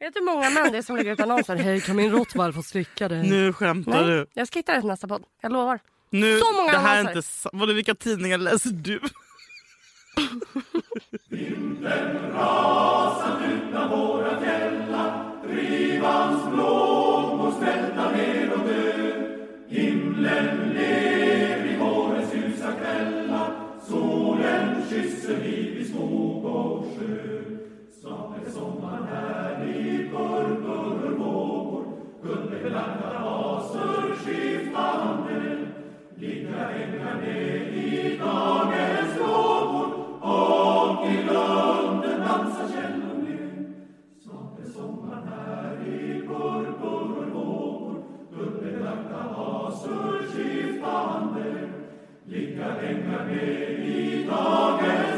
Vet du hur många män det är som lägger ut annonser? Hej kan min rottweiler få slicka dig? Nu skämtar Nej, du. jag ska hitta det till nästa podd. Jag lovar. Nu, Så många det här är annonser. inte sa- Vadå, Vilka tidningar läser du? Snart är sommaren här i purpur vågor. Guldbelagda vaser skiftande Ligga ängar ner i dagens vågor. Och i lunden dansar källor Snart är sommaren här i purpur vågor. Guldbelagda vaser skiftande Ligga i dagens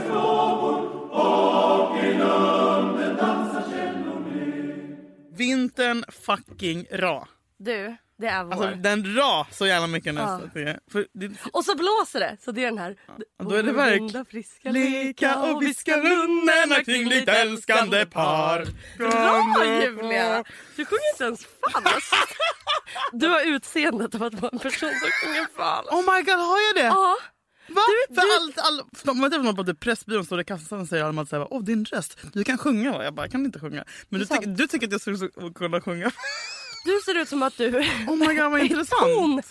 Vintern fucking ra. Du, det är vår. Alltså den ra så jävla mycket nästan. Ja. det Och så blåser det. Så det är den här. då är det verk- friska Leka och viska lunnarna kring ditt älskande par. Bra Julia! Du sjunger inte ens falskt. Du har utseendet av att vara en person som sjunger falskt. Oh my god, har jag det? Ja. Va? Du- För du- allt, all, för om man träffar någon på Pressbyrån står det i kassan och säger alla att åh din röst, du kan sjunga va? Jag bara, jag kan inte sjunga. Men du, Det är tycker- du tycker att jag skulle så- kunna sjunga? Du ser ut som att du Oh my god vad intressant. tondöv.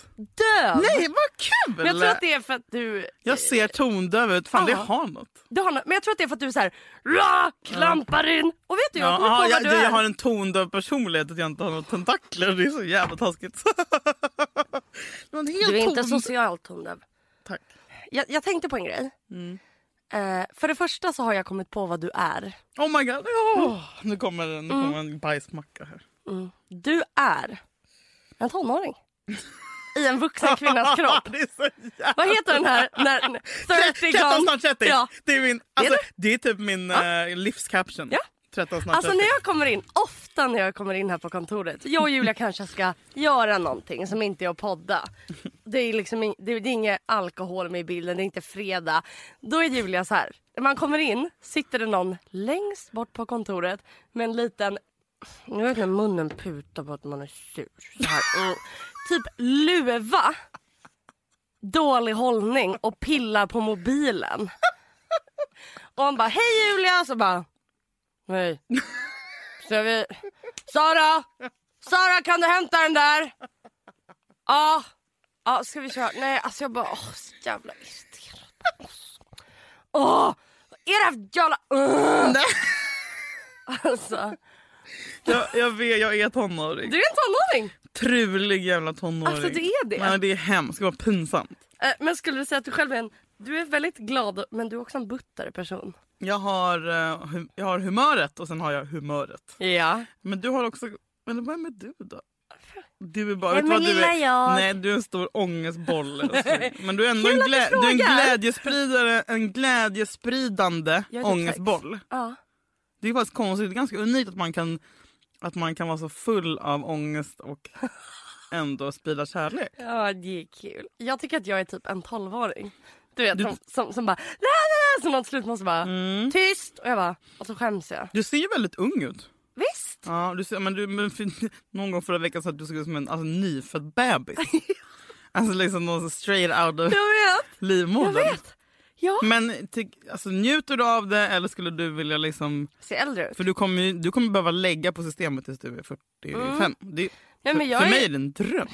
Nej vad kul! Men jag tror att det är för att du... Jag ser tondöv ut, fan det Ja. har något. du har, nå- men jag tror att det är för att du är så här, ra, klampar in. Och vet du, jag Ja, kommer på aha, vad jag, du jag är. har en tondöv personlighet att jag inte har några tentakler. Det är så jävla taskigt. Det Du är inte socialt tondöv. Tack. Jag, jag tänkte på en grej. Mm. Eh, för det första så har jag kommit på vad du är. Oh my god. Oh, nu kommer, nu kommer en bajsmacka här. Du är en tonåring. I en vuxen kvinnas kropp. det är. Vad heter den här? När, 30 13 gone- snart 30. Ja. Det, är min, alltså, det? det är typ min eh, livscaption. Ja. 13 snart Alltså 30. när jag kommer in, ofta när jag kommer in här på kontoret. Jag och Julia kanske ska göra någonting som inte är att podda. Det är liksom det är, inget alkohol med i bilden, det är inte fredag. Då är Julia så här. När man kommer in sitter det någon längst bort på kontoret med en liten jag vet när munnen putar på att man är sur. Så här. Och typ luva. Dålig hållning och pillar på mobilen. Och han bara hej Julia så bara nej. Så vi Sara! Sara kan du hämta den där? Ja. Ja ska vi köra? Nej alltså jag bara åh så jävla irriterad på oss. Åh! Är det här jävla... Ugh. Nej. Alltså, jag, jag vet, jag är tonåring. du är en tonåring. Trulig jävla tonåring. Alltså, det är det. Nej, det är hemskt. Det var pinsamt. Eh, Men skulle du säga att du själv är en... Du är väldigt glad men du är också en buttare person. Jag har, eh, jag har humöret och sen har jag humöret. Ja. Men du har också... Men vem är du då? Du är bara... Du är du lilla jag. Nej, du är en stor ångestboll. älskling. Men du är ändå en, glä, du är en glädjespridare, en glädjespridande Jag är ångestboll. Ja. Det är faktiskt konstigt, det är ganska unikt att man kan, att man kan vara så full av ångest och ändå sprida kärlek. ja, det är kul. Jag tycker att jag är typ en tolvåring. Du vet, Du- som, som, som bara... Som något slut måste bara... Mm. Tyst! Och jag bara... Och så skäms jag. Du ser ju väldigt ung ut. Visst! Ja, du ser, men du, men någon gång förra veckan sa att du såg ut som en alltså, nyfödd bebis. alltså liksom någon så straight out of vet! Jag livmodern. vet! Ja. Men alltså, njuter du av det eller skulle du vilja liksom... Ser äldre ut. För du kommer, ju- du kommer behöva lägga på systemet tills du är 45. Det, Nej, för, jag för mig är det en dröm.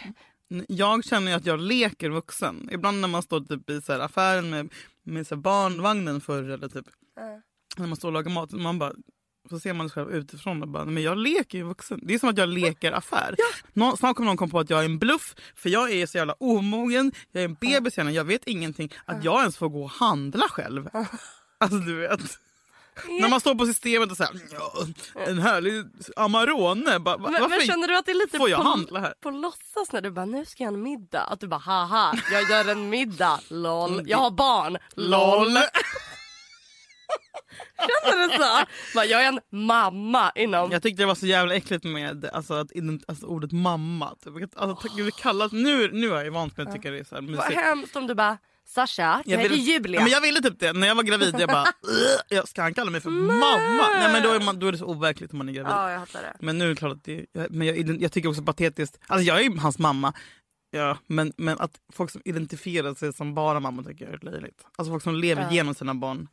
Jag känner att jag leker vuxen. Ibland när man står typ i så här affären med, med så här barnvagnen förr eller typ Ja. när man står och lagar mat. Man bara, så ser man sig själv utifrån och bara, men jag leker ju vuxen. Det är som att jag leker affär. Nå, snart kommer någon komma på att jag är en bluff för jag är så jävla omogen. Jag är en bebis jag vet ingenting. Att jag ens får gå och handla själv. Alltså du vet. När man står på systemet och säger en härlig Amarone. Bara, Men, varför men känner du att det är lite får jag på, handla här? på låtsas när du bara nu ska jag en middag? Att du bara haha jag gör en middag, lol. Jag har barn, lol. Känner du så? Bara, jag är en mamma inom... Jag tyckte det var så jävla äckligt med alltså, att, alltså, ordet mamma. Typ. Alltså, oh. kallas, nu, nu är jag vant med att tycka det är så här Vad mysigt. hemskt om du bara Sasha, du Jag heter ville- Julia. Ja, men jag ville typ det. När jag var gravid jag bara "Ugh, jag ska han kalla mig för mamma? Nej men då är, man, då är det så overkligt om man är gravid. Ja, jag hatar det. Men nu är det klart att det, jag- men jag, jag tycker också patetiskt, alltså jag är ju hans mamma. Ja, men, men att folk som identifierar sig som bara mamma tycker jag är löjligt. Alltså folk som lever Ja. genom sina barn.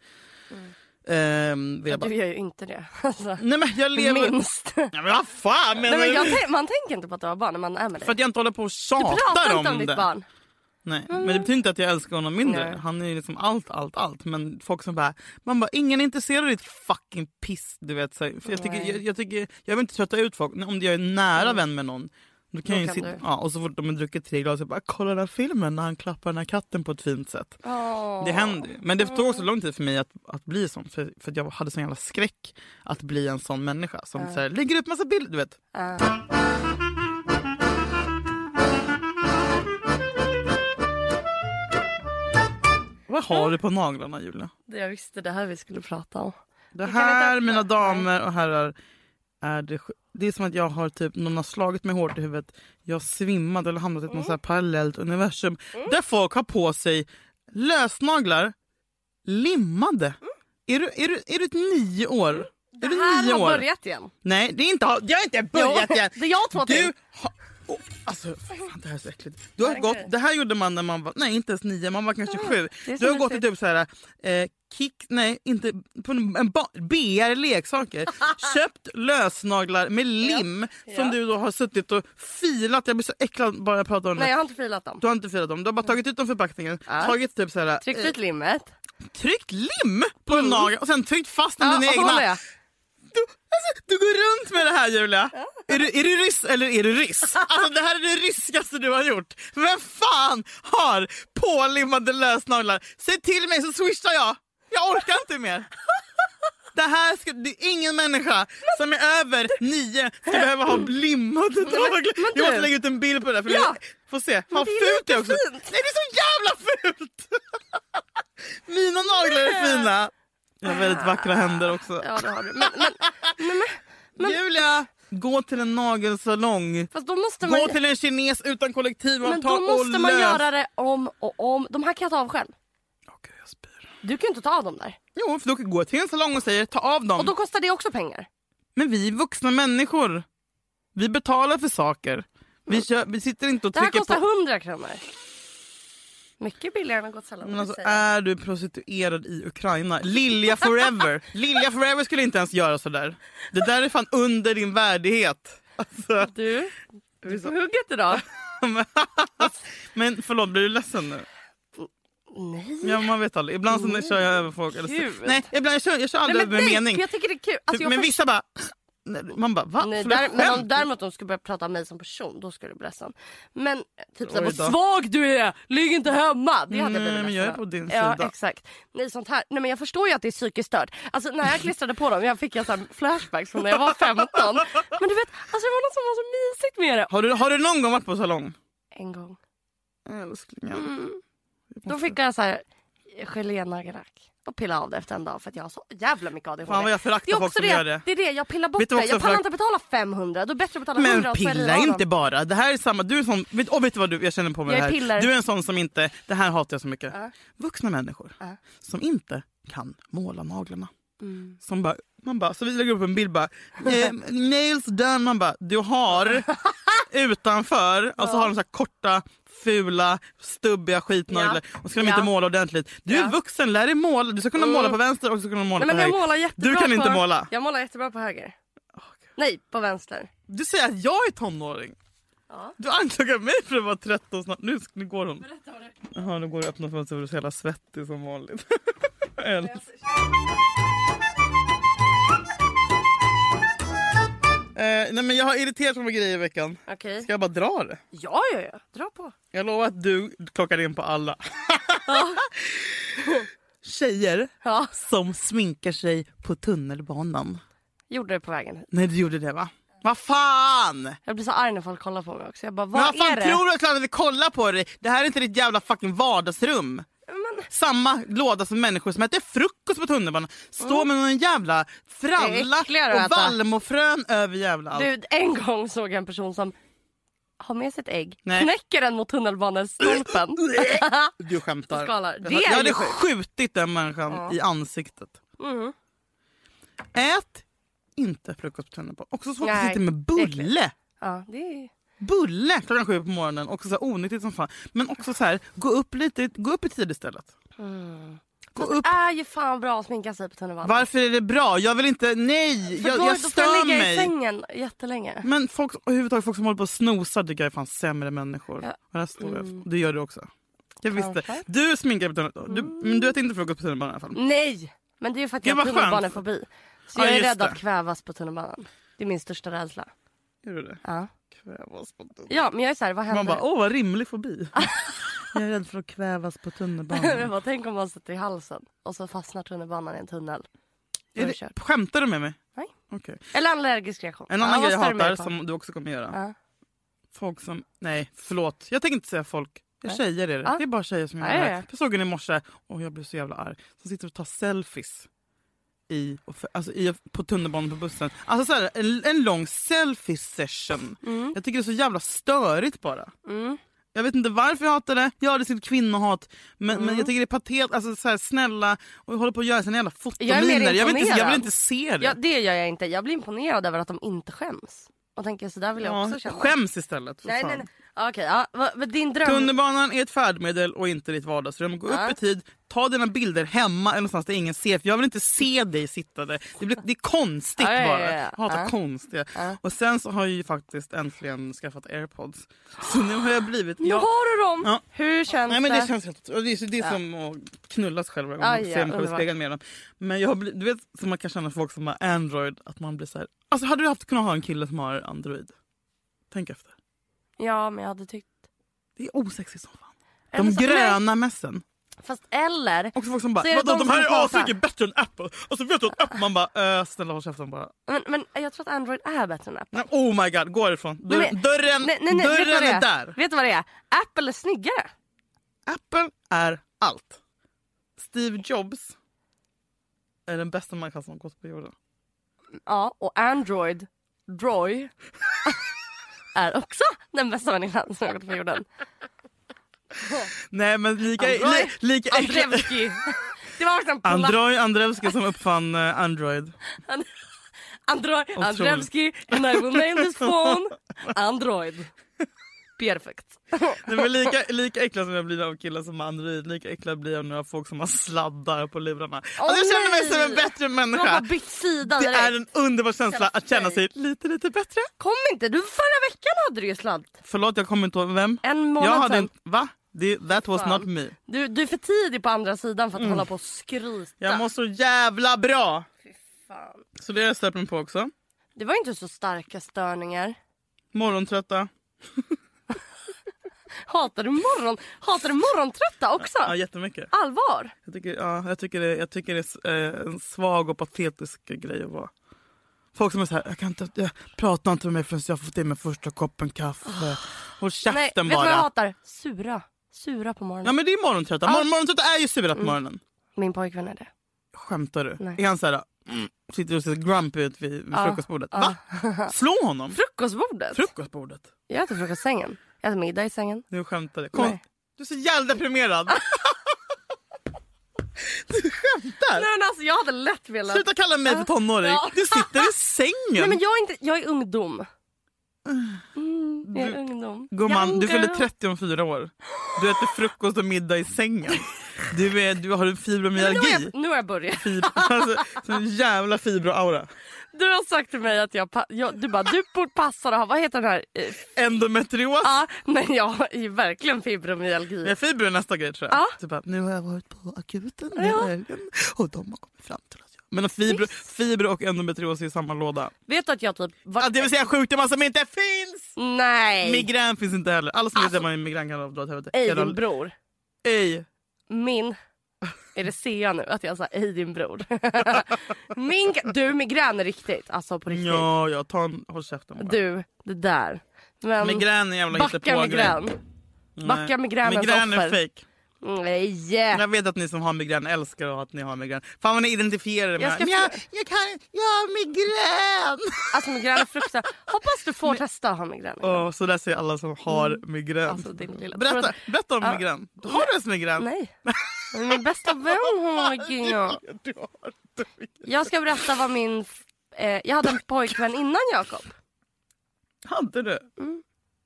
Ehm, vill jag bara, Du gör ju inte det. Alltså, nej men jag lever... minst. Ja, men vad fan menar Nej, men du? jag, man tänker inte på att du har barn när man är med dig. För att jag inte håller på och Du tjatar pratar om, inte om ditt det. barn. Nej, men det betyder inte att jag älskar honom mindre. Nej. Han är liksom allt, allt, allt. Men folk som bara, man bara, ingen är intresserad av ditt fucking piss. Du vet, så, jag, tycker, jag, jag, tycker, jag vill inte trötta ut folk. Om jag är nära vän med någon. Då kan Då jag kan sitta, du. ja, och så fort de har druckit tre glas, jag bara kolla den här filmen när han klappar den här katten på ett fint sätt. Åh. Det händer. Men det tog också lång tid för mig att, att bli sån. För, för jag hade sån jävla skräck att bli en sån människa som Ja. så här, lägger upp massa bilder. Du vet. Ja. Vad har du på naglarna Julia? Det jag visste det här vi skulle prata om. Det här, mina damer och herrar, är det, det är som att jag har typ, någon har slagit mig hårt i huvudet. Jag har svimmat eller hamnat i ett något så här parallellt universum där folk har på sig lösnaglar limmade. Är, du, är, du, är du ett nio år? Är Det du här nio har år? börjat igen. Nej, det är inte, jag har inte börjat Jo, igen. Det är jag två till. Du har... Oh, alltså, fan, det här är så äckligt. Du har gått, det? här gjorde man när man var, nej inte ens nio, man var kanske sju. Du har gått i mysigt. typ så här, eh, kick, nej inte, på en, en ba, BR leksaker. Köpt lösnaglar med lim som Ja. du då har suttit och filat. Jag blir så äcklad bara jag pratar om Nej det. jag har inte filat dem. Du har inte filat dem, du har bara tagit ut dem förpackningen, Ja. tagit typ så här, Tryckt eh, ut limmet. tryckt lim på en nagel och sen tryckt fast den Ja, dina egna. Du, alltså, du går runt med det här Julia. Är, du, är du ryss eller är du ryss? Alltså, det här är det ryskaste du har gjort. Vem fan har pålimmade lösnaglar? Säg till mig så swishar jag. Jag orkar inte mer. Det här ska, det är ingen människa som är över nio ska behöva ha limmade naglar. Jag måste lägga ut en bild på det. För Ja. får se. Fan det är fult det också. fint. Nej det är så jävla fult! Mina naglar är fina. Jag har väldigt vackra händer också. Ja det har du. Men, men, men, men, Julia, gå till en nagelsalong. fast då måste man, Gå till en kines utan men kollektivavtal då måste och man lös. göra det om och om. De här kan jag ta av själv. Gud, jag spyr. Du kan ju inte ta av dem där. Jo, för då kan gå till en salong och säger ta av dem. Och då kostar det också pengar. Men vi är vuxna människor. Vi betalar för saker. Vi, kör, vi sitter inte och Det här trycker kostar på... 100 kronor. Mycket billigare än Gott Sällan. Men alltså, är du prostituerad i Ukraina? Lilja forever. Lilja forever skulle inte ens göra sådär. Det där är fan under din värdighet. Alltså, Du, du är på hugget idag. men förlåt, blir du ledsen nu? Nej. Ja, man vet aldrig. Ibland så kör jag över folk. Eller så. Nej, ibland jag kör jag kör aldrig Nej, över med mening. jag tycker det är kul. Alltså, jag men först- vissa bara... Man bara va? Nej, där, men om däremot de skulle börja prata om mig som person, då skulle jag bli ledsen. Men typ såhär, vad svag du är, ligg inte hemma. Det hade jag blivit men ledsen jag är på din ja, sida. exakt. Nej, sånt här. Nej, men jag förstår ju att det är psykiskt stört. Alltså när jag klistrade på dem, jag fick jag flashbacks från när jag var 15. Men du vet, alltså det var något som var så mysigt med det. Har du, har du någon gång varit på salong? En gång. Älsklingen. Mm. Då fick jag så här gelénagellack och pilla av det efter en dag för att jag har så jävla mycket ADHD. Fan vad jag föraktar folk som det, gör det. det är det, jag pillar bort det. Jag pallar förakt- inte betala 500, då är det bättre att betala 100 Men och så är det pilla inte bara. Det här är samma. Du är sån, vet, och vet du vad du, jag känner på mig Jag det är här. piller. Du är en sån som inte, det här hatar jag så mycket. Ja. Vuxna människor Ja. som inte kan måla naglarna. Mm. Som bara, man bara, så vi lägger upp en bild bara, eh, nails done. Man bara, du har utanför, alltså har de så här korta, fula, stubbiga skitnaglar och ska de Ja. inte måla ordentligt. Du är Ja. vuxen, lär dig måla. Du ska kunna måla på vänster och så ska du måla Nej, men på höger. Du kan inte på, måla. Jag målar jättebra på höger. Nej, på vänster. Du säger att jag är tonåring. Ja. Du anklagar mig för att vara 13 snart. Nu, nu går hon. Berätta vad du... Jaha, nu går det att öppna fönstret och du är så jävla svettig som vanligt. nej men jag har irriterat mig med grejer i veckan. Okej. Ska jag bara dra det? Ja, ja, ja. Dra på. Jag lovar att du klockar in på alla. Tjejer Ja. som sminkar sig på tunnelbanan. Gjorde det på vägen hit. Nej du gjorde det va? Vad fan! Jag blir så arg när folk kollar på mig också. Jag bara, vad vad fan är det? tror du att vi kollar på dig? Det här är inte ditt jävla fucking vardagsrum. Samma låda som människor som äter frukost på tunnelbanan. Står med någon jävla fralla och vallmofrön över jävla allt. du, en gång såg jag en person som har med sig ett ägg, Nej. knäcker den mot tunnelbanestolpen. Du skämtar. Jag, är jag hade ju sjukt. skjutit den människan Ja. i ansiktet. Mm. Ät inte frukost på tunnelbanan. Också så att Nej, sitter med bulle. Ja, det är... Bulle klockan sju på morgonen. Också så här onyttigt som fan. Men också så här, gå upp lite, gå upp i tid istället. Mm. Gå upp. det är ju fan bra att sminka sig på tunnelbanan. Varför är det bra? Jag vill inte, nej! För Jag, då, jag då får stör jag ligga i mig. sängen jättelänge. Men folk, överhuvudtaget folk som håller på och snosar tycker jag är fan sämre människor. Ja. Och där står jag. Mm. Det gör du också. Jag visste. Du sminkar på tunnelbanan. Du, men du äter inte frukost på tunnelbanan i alla fall. Nej! Men det är ju för att jag har tunnelbanefobi. Så Ja, jag är rädd det. att kvävas på tunnelbanan. Det är min största rädsla. Gör du det? Ja. Ja men jag är såhär, vad händer? Man bara, åh vad rimlig fobi. jag är rädd för att kvävas på jag tunnelbanan. bara, tänk om man sätter i halsen och så fastnar tunnelbanan i en tunnel. Är det skämtar du med mig? Nej. Okej. Eller allergisk reaktion. En annan Ja, grej jag hatar som du också kommer göra. Ja. Folk som, nej förlåt. Jag tänker inte säga folk. Jag Nej. tjejer är det. Ja. Det är bara tjejer som gör det här. ja. Jag såg en i morse och jag blev så jävla arg. Som sitter och tar selfies. I, alltså i, på tunnelbanan på bussen. Alltså så här, en, en lång selfie session. Mm. Jag tycker det är så jävla störigt bara. Mm. Jag vet inte varför jag hatar det. Jag det sitt kvinnohat. Men, men Mm. jag tycker det är patet. Alltså så här, snälla. Och jag håller på att göra sina jävla Jag fotominer. Jag vill, inte, jag vill inte se det. Ja, det gör jag inte. Jag blir imponerad över att de inte skäms. Och tänker så där vill jag Ja, också känna. Skäms istället. Nej, fan. nej, nej. Okej, ja, din dröm... Tunnelbanan är ett färdmedel och inte ditt vardagsrum. Gå Ja. upp i tid, ta dina bilder hemma eller någonstans där ingen ser. För jag vill inte se dig sitta där. Det, blir, det är konstigt Ja, bara. ja. Jag hatar konstiga. Och sen så har jag ju faktiskt äntligen skaffat airpods. Så nu har jag blivit... Nu Jag, har du dem! Hur känns Nej men det? det känns helt Det är, det är som att knulla sig själv varje gång man ser mig i spegeln med dem. Men jag har blivit, du vet som man kan känna folk som har Android, att man blir så här. Alltså hade du haft kunnat ha en kille som har Android? Tänk efter. Ja, men jag hade tyckt... Det är osexigt som fan. Eller De så- nej, gröna mässen. Fast eller... Också folk som bara, Så de de, här är asmycket bättre än Apple. Och så vet du att Apple, man bara äh, snälla håll käften bara. Men, men jag tror att Android är bättre än Apple. Nej, oh my god, gå härifrån. Dörr, Nej, men- dörren Nej, nej, nej, dörren är är? där. Vet du vad det är? Apple är snyggare. Apple är allt. Steve Jobs är den bästa människan som gått på jorden. Ja, och Android, Droy, är också den bästa människan som har gått på jorden. Nej men lika, Android. li, lika. Andrevski. Det var också en platt... Android Andrevski som uppfann eh, Android. Android, Andrevski, and I will name this phone Android. Perfekt. Nej, men lika, lika äcklig som jag blir av killar som har Android, lika äcklig blir jag nu av folk som har sladdar på lurarna. alltså, jag känner mig nej! som en bättre människa. bara bytt sida Det direkt. är en underbar känsla att känna sig. lite lite bättre. Kom inte, du förra veckan hade du ju sladd. Förlåt jag kommer inte ihåg vem. En månad Jag hade en, va? Det, that was Fan. not me. Du, du är för tidig på andra sidan för att hålla på och skryta. Mm. Jag mår så jävla bra. Fan. Så det har jag stört mig på också. Det var inte så starka störningar. Morgontrötta. Hatar du morgon? Hatar du morgontrötta också? Ja, jättemycket. Allvar? Jag tycker, ja, jag tycker, det, jag tycker det är eh, en svag och patetisk grej att vara. Folk som är så här, jag kan inte, jag pratar inte med mig förrän jag fått i mig första koppen kaffe. Håll Nej, käften vet du vad jag bara. hatar? Sura. Sura på morgonen. Ja men det är morgontrötta. Morgon, morgontrötta är ju sura på morgonen. Min pojkvän är det. Skämtar du? Nej. Är han så här, mm, sitter och ser grumpy ut vid, vid frukostbordet? Ja. Va? Slå honom? Frukostbordet? Frukostbordet? jag äter frukost äter middag i sängen. Du. Kom. Nej. Du är så jävla deprimerad. du skämtar? Nej men alltså jag hade lätt velat... Sluta kalla mig för tonåring. Ja. Du sitter i sängen. Nej men jag är inte, jag är ungdom. Mm, jag är Du- ungdom. Gumman, du fyller girl. 30 om fyra år. Du äter frukost och middag i sängen. Du, är, du har en Men nu, har fibromyalgi. jag, nu har jag börjat. Fib- alltså, jävla fibroaura. Du har sagt till mig att jag, jag du bara du borde passa att ha, vad heter den här? Eh, Endometrios. Ja, men jag har ju verkligen fibromyalgi. Ja, fibro är nästa grej tror jag. Ja. Typ att, nu har jag varit på akuten Ja. helgen och de har kommit fram till att jag... Men fibro, fibro och endometrios är i samma låda. Vet du att jag typ... Var... Ja, det vill säga sjukdomar som inte finns! Nej! Migrän finns inte heller. Alla som vet Alltså- att man har migrän kan dra åt helvete. Ej din bror. Ej. Min... Är det Sea nu att jag sa ej din bror? Min... Du migrän är riktigt. Alltså på riktigt. Ja, jag tar en... Håll käften bara. Du, det där. Men Migrän är jävla backa hittepågrej. migrän. Backa migränens Migrän är offer. fake. Nej! Jag vet att ni som har migrän älskar att ni har migrän. Fan vad ni identifierar er med Jag jag, jag, jag, kan, jag har migrän! Alltså migrän är fruktansvärt. Hoppas du får testa att ha migrän. Åh, så där säger alla som har migrän. Alltså, lilla- berätta, berätta om Ja. migrän. Har du ens migrän? Nej. Min bästa vän har migrän. Jag ska berätta vad min... Eh, jag hade en pojkvän innan Jakob. Hade du?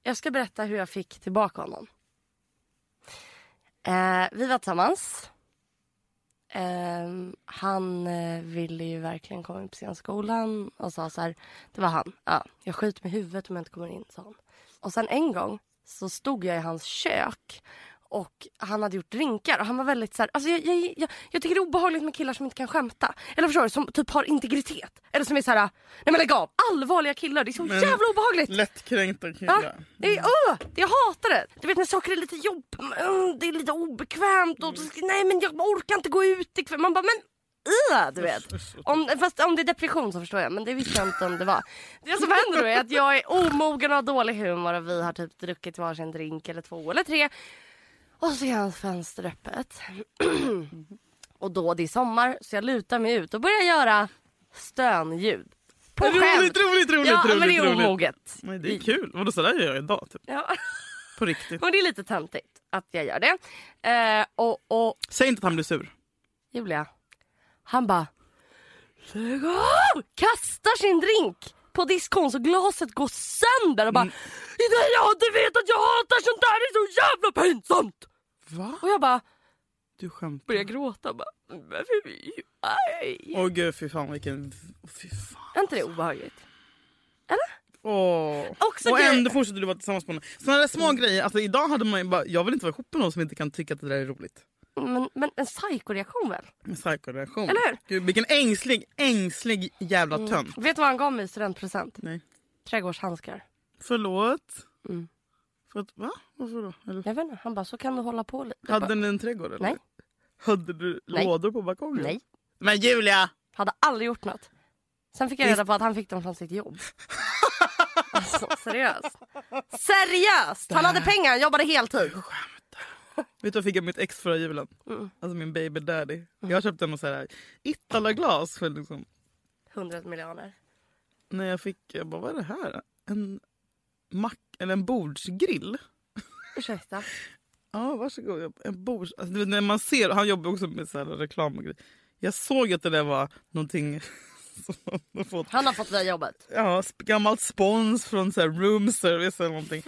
Jag ska berätta hur jag fick tillbaka honom. Eh, vi var tillsammans. Eh, han eh, ville ju verkligen komma in på scenskolan och sa så här. Det var han. Ja, jag skjuter med huvudet om jag inte kommer in, sa han. Och sen en gång så stod jag i hans kök och han hade gjort drinkar och han var väldigt så här, alltså jag, jag, jag, jag tycker det är obehagligt med killar som inte kan skämta. Eller förstår du, som typ har integritet. Eller som är så här, nej men lägg av, allvarliga killar, det är så Men- jävla obehagligt. Lättkränkta Ja, killar. det är, öh, jag hatar det. Du vet när saker är lite jobb, mm, det är lite obekvämt och nej men jag orkar inte gå ut ikväll. Man bara men öh, du vet. Om, fast om det är depression så förstår jag men det visste jag inte om det var. Det som händer då är att jag är omogen och har dålig humor och vi har typ druckit varsin drink eller två eller tre. Och så är hans fönster öppet. och då det är sommar så jag lutar mig ut och börjar göra stönljud. På skämt. Roligt, roligt, Ja roligt. men det är omoget. Det är kul. Vadå sådär gör jag idag typ. Ja. På riktigt. Och det är lite töntigt att jag gör det. Eh, och, och Säg inte att han blir sur. Julia, han bara Lägg av! Kastar sin drink på diskon så glaset går sönder och bara Mm. "Det- Ja du vet att jag hatar sånt där, det är så jävla pinsamt! Va? Och jag bara Du skämtar? börjar gråta bara. Åh gud fy fan vilken... Fy fan. Är inte det obehagligt? Åh. Också och ändå fortsätter du vara tillsammans med honom. Sådana där små grejer, alltså idag hade man bara, jag vill inte vara ihop med någon som inte kan tycka att det där är roligt. Men, men en psykoreaktion väl? En psykoreaktion. Eller hur? Gud, vilken ängslig, ängslig jävla tönt. Vet du vad han gav mig i studentpresent? Nej. Trädgårdshandskar. Förlåt? Mm. För att, va? Varför då? Eller, Jag vet inte, han bara så kan du hålla på lite. Hade bara, ni en trädgård eller? Nej. Hade du Nej. lådor på balkongen? Nej. Men Julia! Hade aldrig gjort något. Sen fick jag reda på att han fick dem från sitt jobb. alltså seriöst. Seriöst! Han hade pengar, han jobbade heltid. Vet du vad jag fick av mitt ex förra julen? Mm. Alltså min baby daddy. Jag köpte en så här Itala-glas för liksom... 100 miljoner. När jag fick, jag bara vad är det här? En mack, eller en bordsgrill? Ursäkta. Ja varsågod. En bords... Alltså, vet, när man ser, han jobbar också med så här reklam och grejer. Jag såg att det där var någonting han har fått. Det jobbet. Ja, gammalt spons från så här room service eller någonting.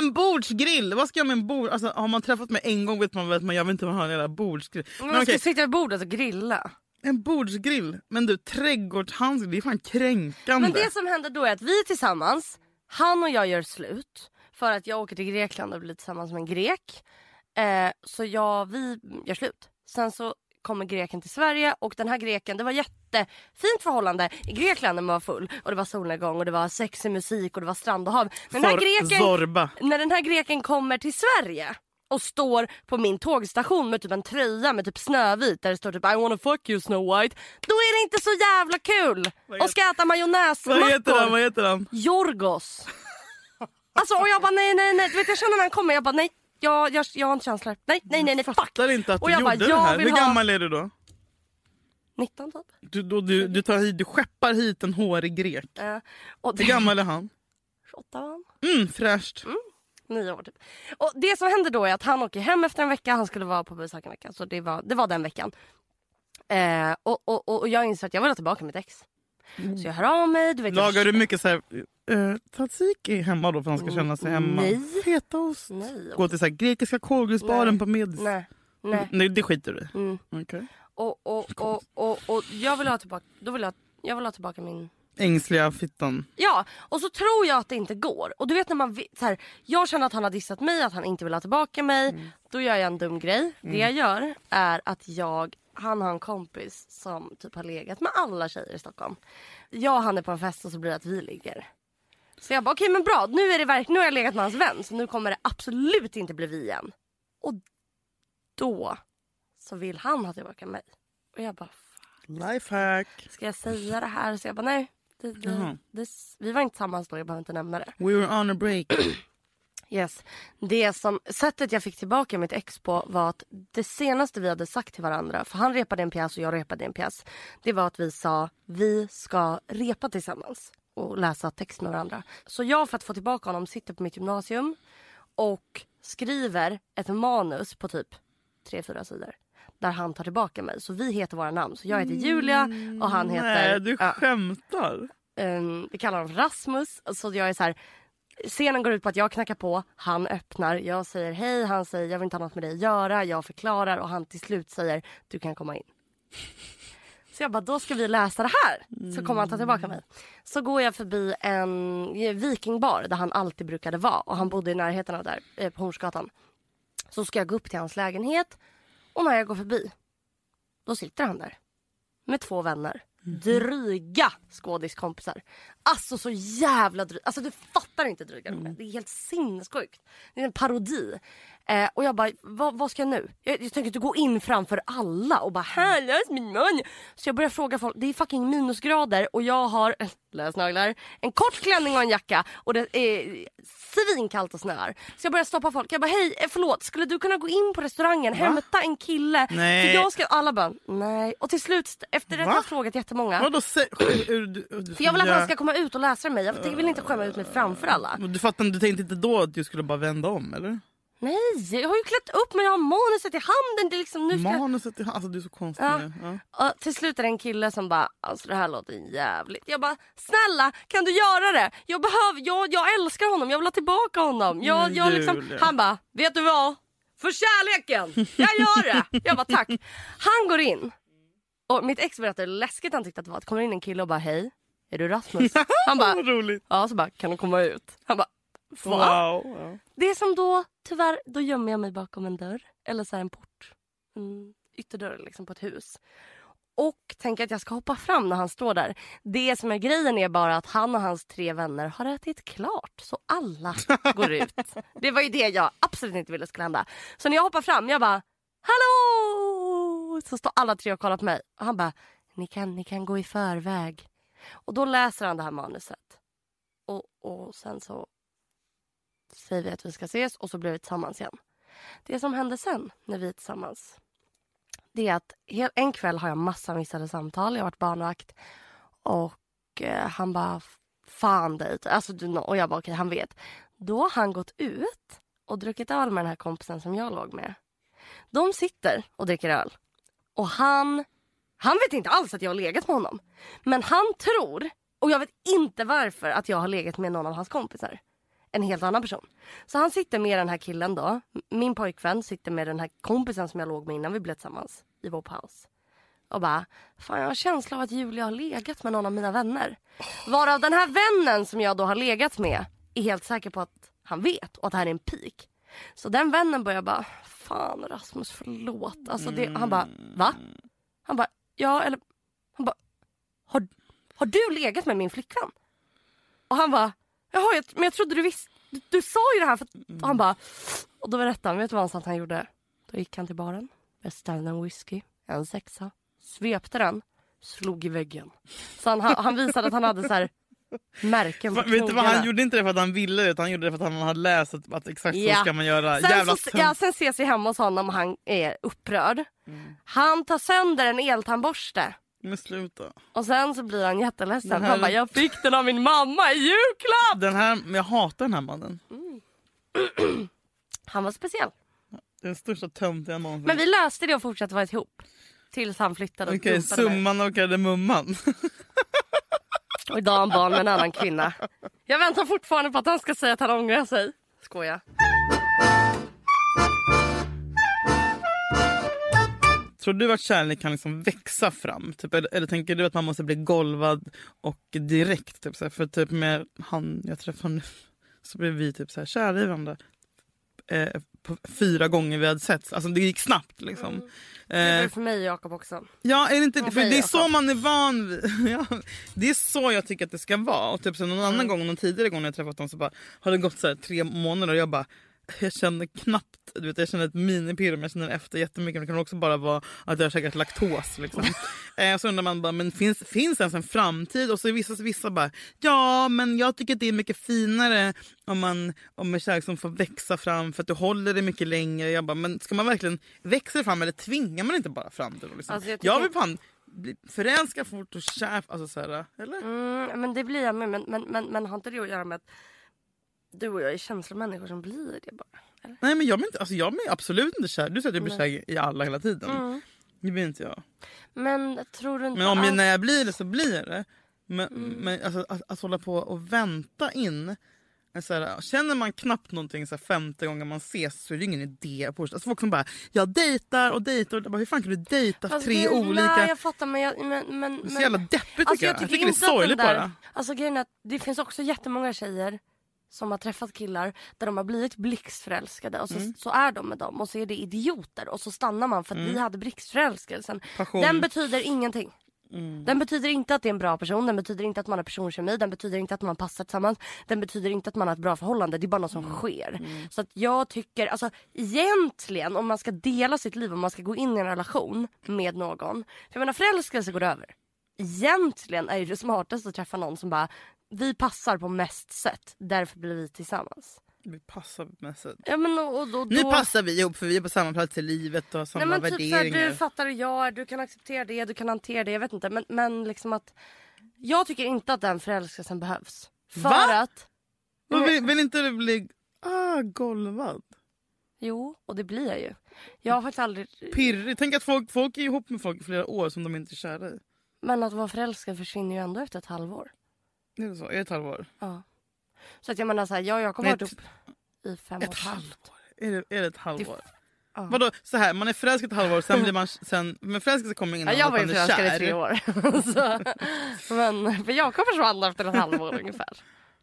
En bordsgrill! Vad ska jag med en bord... Alltså, har man träffat mig en gång vet man att man jag vill inte ha en jävla bordsgrill. Men Man ska okej, sitta vid bordet och grilla. en bordsgrill. Men du, trädgårdshandskar, det är fan kränkande. Men det som händer då är att vi tillsammans, han och jag gör slut. För att jag åker till Grekland och blir tillsammans med en grek. Eh, så jag, vi gör slut. Sen så kommer greken till Sverige och den här greken, det var jättefint förhållande i Grekland när man var full. Och det var solnedgång och det var sexig musik och det var strand och hav. Men den här greken, Zorba. när den här greken kommer till Sverige och står på min tågstation med typ en tröja med typ Snövit där det står typ I wanna fuck you Snow White. Då är det inte så jävla kul! Och ska äta Vad heter han? majonnäsmackor. Vad heter han? Jorgos. Alltså och jag bara nej nej nej. Du vet jag känner när han kommer jag bara nej. Jag, jag, jag har inte känslor. Nej nej nej, nej fuck. Fattar inte att du jag gjorde bara, det jag här. Hur ha- gammal är du då? 19 typ. Du, då, du, du, tar hit, du skeppar hit en hårig grek. Eh, och Hur det, gammal är han? 28 var han. Mm, fräscht. Nio år typ. Och det som händer då är att han åker hem efter en vecka. Han skulle vara på besök en vecka. Så det var, det var den veckan. Eh, och, och, och, jag inser att jag vill ha tillbaka mitt ex. Så jag hör av mig. Du vet, jag- Lagar du mycket så här, uh, tzatziki hemma då för att han ska känna sig hemma? Nej. Fetaost? Nej. Gå till så här, grekiska kålgrusbaren Nej. på Medis? Nej. Nej. Nej, det skiter du i. Mm. Okej. Och, och, och, och, och jag vill ha tillbaka, då vill jag, jag vill ha tillbaka min Ängsliga fittan. Ja, och så tror jag att det inte går. Och du vet när man så här, jag känner att han har dissat mig, att han inte vill ha tillbaka mig. Då gör jag en dum grej. Det jag gör är att jag, han har en kompis som typ har legat med alla tjejer i Stockholm. Jag och han är på en fest och så blir det att vi ligger. Så jag bara okej men bra, nu, är det verk- nu har jag legat med hans vän så nu kommer det absolut inte bli vi igen. Och då så vill han ha tillbaka mig. Och jag bara Lifehack. ska jag säga det här? Så jag bara nej. Det, det, Jaha. det, vi var inte tillsammans då, jag behöver inte nämna det. We were on a break. Yes. Det som, sättet jag fick tillbaka mitt ex på var att det senaste vi hade sagt till varandra, för han repade en pjäs och jag repade en pjäs. Det var att vi sa vi ska repa tillsammans och läsa text med varandra. Så jag för att få tillbaka honom sitter på mitt gymnasium och skriver ett manus på typ tre, fyra sidor. Där han tar tillbaka mig. Så vi heter våra namn. Så jag heter Julia och han heter... Nej, du ja, skämtar. um, vi kallar honom Rasmus. Så jag är så här, scenen går ut på att jag knackar på, han öppnar, jag säger hej, han säger jag vill inte ha något med dig att göra, jag förklarar och han till slut säger du kan komma in. Så jag bara, då ska vi läsa det här. Så kommer han ta tillbaka mig. Så går jag förbi en vikingbar där han alltid brukade vara. Och han bodde i närheten av där, eh, på Hornsgatan. Så ska jag gå upp till hans lägenhet. Och när jag går förbi, då sitter han där. Med två vänner. Dryga skådiskompisar. Alltså så jävla dryga. Alltså du fattar inte dryga är. Det är helt sinnessjukt. Det är en parodi. Eh, och jag bara, vad, vad ska jag nu? Jag, jag tänker inte gå in framför alla och bara här läs min mun. Så jag börjar fråga folk. Det är fucking minusgrader och jag har, läs naglar, en kort klänning och en jacka och det är svinkallt och snöar. Så jag börjar stoppa folk. Jag bara hej eh, förlåt skulle du kunna gå in på restaurangen hämta en kille? Nej. För jag ska, alla bara nej. Och till slut efter att Va? jag frågat jättemånga. Vadå? du- För jag vill att han ska komma ut och läsa mig. Jag vill inte skämma ut mig framför alla. Du fattar du tänkte inte då att du skulle bara vända om eller? Nej, jag har ju klätt upp mig, jag har manuset i handen. Det är liksom, nu ska... Manuset, alltså du är så konstig. Ja. Ja. Och till slut är det en kille som bara, alltså det här låter jävligt. Jag bara, snälla kan du göra det? Jag behöver, jag, jag älskar honom, jag vill ha tillbaka honom. Jag, Men jag liksom, han bara, vet du vad? För kärleken, jag gör det. Jag bara tack. Han går in. Och mitt ex berättade hur läskigt han tyckte att det var. Att kommer in en kille och bara, hej, är du Rasmus? Han bara, ja så bara, kan du komma ut? Han bara? Wow. Ja. Det är som då, tyvärr, då gömmer jag mig bakom en dörr. Eller så här en port. En ytterdörr liksom på ett hus. Och tänker att jag ska hoppa fram när han står där. Det som är grejen är bara att han och hans tre vänner har ätit klart. Så alla går ut. Det var ju det jag absolut inte ville skulle hända. Så när jag hoppar fram, jag bara Hallå! Så står alla tre och kollar på mig. Och han bara ni kan, ni kan gå i förväg. Och då läser han det här manuset. Och, och sen så säger vi att vi ska ses och så blir vi tillsammans igen. Det som hände sen när vi är tillsammans det är att en kväll har jag massa missade samtal. Jag har varit barnvakt och eh, han bara fan dig. Alltså, och jag bara okej han vet. Då har han gått ut och druckit öl med den här kompisen som jag låg med. De sitter och dricker öl och han han vet inte alls att jag har legat med honom. Men han tror, och jag vet inte varför, att jag har legat med någon av hans kompisar. En helt annan person. Så han sitter med den här killen då. Min pojkvän sitter med den här kompisen som jag låg med innan vi blev tillsammans. I vår paus. Och bara, fan jag har en känsla av att Julia har legat med någon av mina vänner. Varav den här vännen som jag då har legat med är helt säker på att han vet och att det här är en pik. Så den vännen börjar bara, fan Rasmus förlåt. Alltså det, Han bara, va? Han bara, ja eller... Han bara, har, har du legat med min flickvän? Och han bara, jaha jag, men jag trodde du visste. Du, du sa ju det här. För, och han bara, och då berättade han, vet du vad han han gjorde? Då gick han till baren, beställde en whisky, en sexa, svepte den, slog i väggen. Så han, han visade att han hade så här märken på Vet du vad, han gjorde inte det för att han ville utan han gjorde det för att han hade läst att, att exakt Ja. så ska man göra. Sen, Jävla så, ja, sen ses vi hemma hos honom och han är upprörd. Mm. Han tar sönder en eltandborste. Men sluta. Och sen så blir han jätteledsen. Den här- Han bara, jag fick den av min mamma i julklapp! Den här, jag hatar den här mannen. Han var speciell. Den största töntiga någonsin. Men vi löste det och fortsatte vara ihop. Tills han flyttade Okej, mig. summan och kardemumman. Och idag har han barn med en annan kvinna. Jag väntar fortfarande på att han ska säga att han ångrar sig. Skoja. Tror du att kärlek kan liksom växa fram? Typ, eller, eller tänker du att man måste bli golvad och direkt? Typ, så här, för typ med han jag träffade nu så blev vi typ så här kära i varandra. Eh, fyra gånger vi hade setts. Alltså det gick snabbt liksom. Det var Eh, det för mig och Jakob också. Ja, är det inte för det är så man är van vid. Ja, det är så jag tycker att det ska vara. Och typ så någon Mm. annan gång, någon tidigare gång när jag träffat dem så bara har det gått så tre månader och jag bara jag känner knappt, du vet, jag känner ett minipirr men jag känner efter jättemycket. Det kan också bara vara att jag har käkat laktos. Liksom. eh, så undrar man bara, men finns, finns ens en framtid? Och så vissa, vissa bara, ja men jag tycker att det är mycket finare om man om en kärlek som får växa fram för att du håller det mycket längre. Jag bara, men ska man verkligen växa fram eller tvingar man inte bara fram det? Liksom? Alltså, jag jag, tycker- vill fan förälskad fort och kär. Alltså, så här, eller? Mm, men det blir jag med. Men, men, men, men har inte det att göra med att du och jag är känslomänniskor som blir det bara? Eller? Nej men jag blir, inte, alltså, jag blir absolut inte kär. Du säger att du blir kär i alla hela tiden. Mm. Det blir inte jag. Men tror du inte Men om jag, när jag blir det så blir jag det. Men, Mm. men alltså, att, att hålla på och vänta in. Så här, känner man knappt någonting så här, femte gången man ses så är det ingen idé. På, alltså, folk som bara “jag dejtar och dejtar”. Och jag bara, hur fan kan du dejta Fast tre det- olika? Nej jag fattar men jag, men, men, det är så jävla deppigt tycker Alltså, jag. Jag, tycker det är sorgligt bara. Alltså grejen är att det finns också jättemånga tjejer som har träffat killar där de har blivit blixtförälskade och så, Mm. så är de med dem och så är det idioter och så stannar man för att vi hade blixtförälskelsen. Passion. Den betyder ingenting. Mm. Den betyder inte att det är en bra person, den betyder inte att man har personkemi, den betyder inte att man passar tillsammans, den betyder inte att man har ett bra förhållande. Det är bara något som Mm. sker. Så att jag tycker, alltså egentligen om man ska dela sitt liv, om man ska gå in i en relation med någon. För jag menar förälskelse går över. Egentligen är det smartaste att träffa någon som bara, vi passar på mest sätt, därför blir vi tillsammans. Vi passar mest. Ja, men och, och, då, Nu då... passar vi ihop för vi är på samma plats i livet och har samma Nej, men typ såhär, värderingar. du fattar hur jag du kan acceptera det, du kan hantera det. Jag vet inte. Men, men liksom att... Jag tycker inte att den förälskelsen behövs. För Va? att... Men vill, vill inte du bli ah, golvad? Jo, och det blir jag ju. Jag har faktiskt aldrig... Pirrig. Tänk att folk, folk är ihop med folk i flera år som de inte är kära i. Men att vara förälskad försvinner ju ändå efter ett halvår. Är det så? Är det ett halvår? Ja. Så att jag menar såhär, jag, jag kommer ha Ett- varit upp i fem och Ett ett halvt. halvår? Är det, är det ett halvår? Ja. Vadå, så här, man är förälskad ett halvår, sen blir man... Sen, men förälskelse kommer Ja, innan jag att var ju man är förälskad i kär. tre år. så, men för Jakob försvann efter ett halvår ungefär.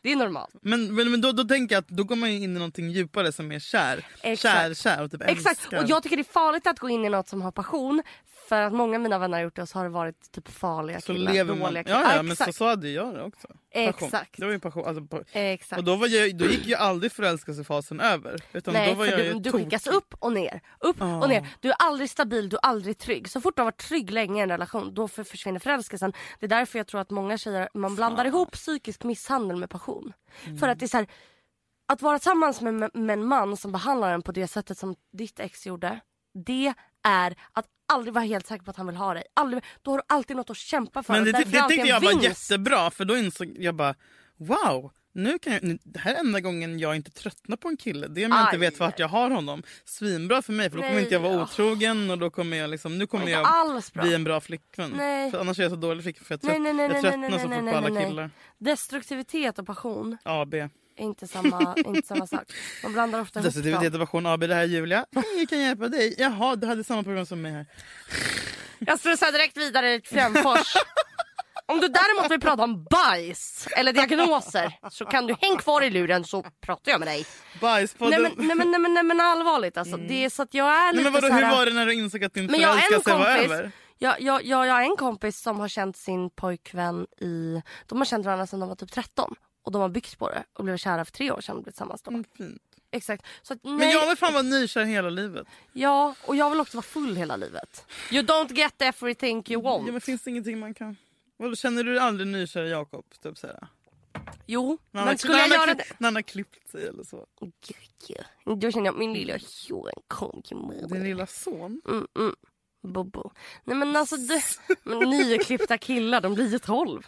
Det är normalt. Men, men, men då, då tänker jag att då går man in i någonting djupare som är kär. Exakt. Kär, kär och typ Exakt, älskar. och jag tycker det är farligt att gå in i något som har passion. För att många av mina vänner har gjort det och så har det varit typ farliga så killar, lever man... dåliga killar. Ja, ja men så, så hade jag det också. Passion. Exakt. Det var ju passion. Alltså, på, exakt. och då, var jag, då gick ju aldrig förälskelsefasen över. Utan Nej, då var jag du, du skickas upp och ner. Upp Ja. och ner. Du är aldrig stabil, du är aldrig trygg. Så fort du har varit trygg länge i en relation, då för- försvinner förälskelsen. Det är därför jag tror att många tjejer, man blandar ihop psykisk misshandel med passion. Mm. För att det är så här, att vara tillsammans med, med en man som behandlar en på det sättet som ditt ex gjorde. Det är att aldrig vara helt säker på att han vill ha dig. Aldrig, då har du alltid något att kämpa för. Men det, det, det tyckte jag var vinst. jättebra för då insåg jag bara wow. Nu kan jag, nu, det här är enda gången jag inte tröttnar på en kille. Det är om jag inte Aj. vet vart jag har honom. Svinbra för mig för då kommer Nej, inte jag vara otrogen och då kommer jag liksom, nu kommer Inte jag bli en bra flickvän. Nej. För annars är jag så dålig flickvän för jag, Nej, trött, nej, nej, jag tröttnar så fort på alla killar. Destruktivitet och passion AB. Är inte samma, inte samma sak. Man blandar ofta ihop Destruktivitet dem. och passion AB, det här är Julia. Jag kan hjälpa dig. Jaha, du hade samma program som mig här. Jag stressar direkt vidare till Frändfors. Om du däremot vill prata om bajs eller diagnoser så kan du häng kvar i luren så pratar jag med dig. Bajspodden. Nej men, nej, men, nej, men, nej, men allvarligt alltså. Det är så att jag är Nej, lite men vadå, så här, hur var det när du insåg att din Men jag har en förälskelse var kompis. över? Jag, jag, jag, jag har en kompis som har känt sin pojkvän i... De har känt varandra sedan de var typ 13. Och de har byggt på det och blev kära för tre år sedan och blivit tillsammans då. Mm, fint. Exakt. Så att, nej, Men jag vill fan vara nykär hela livet. Ja, och jag vill också vara full hela livet. You don't get everything you want. Ja, men finns det ingenting man kan... Vadå, känner du aldrig nykär Jakob? Typ såhär. Jo, När men skulle jag göra det... När han har klippt sig eller så. Gud, Då känner jag min lilla tjoen kom till mig. Din lilla son. Mm, mm. Bobo. Nej men alltså det, men nyklippta killar de blir ju 12.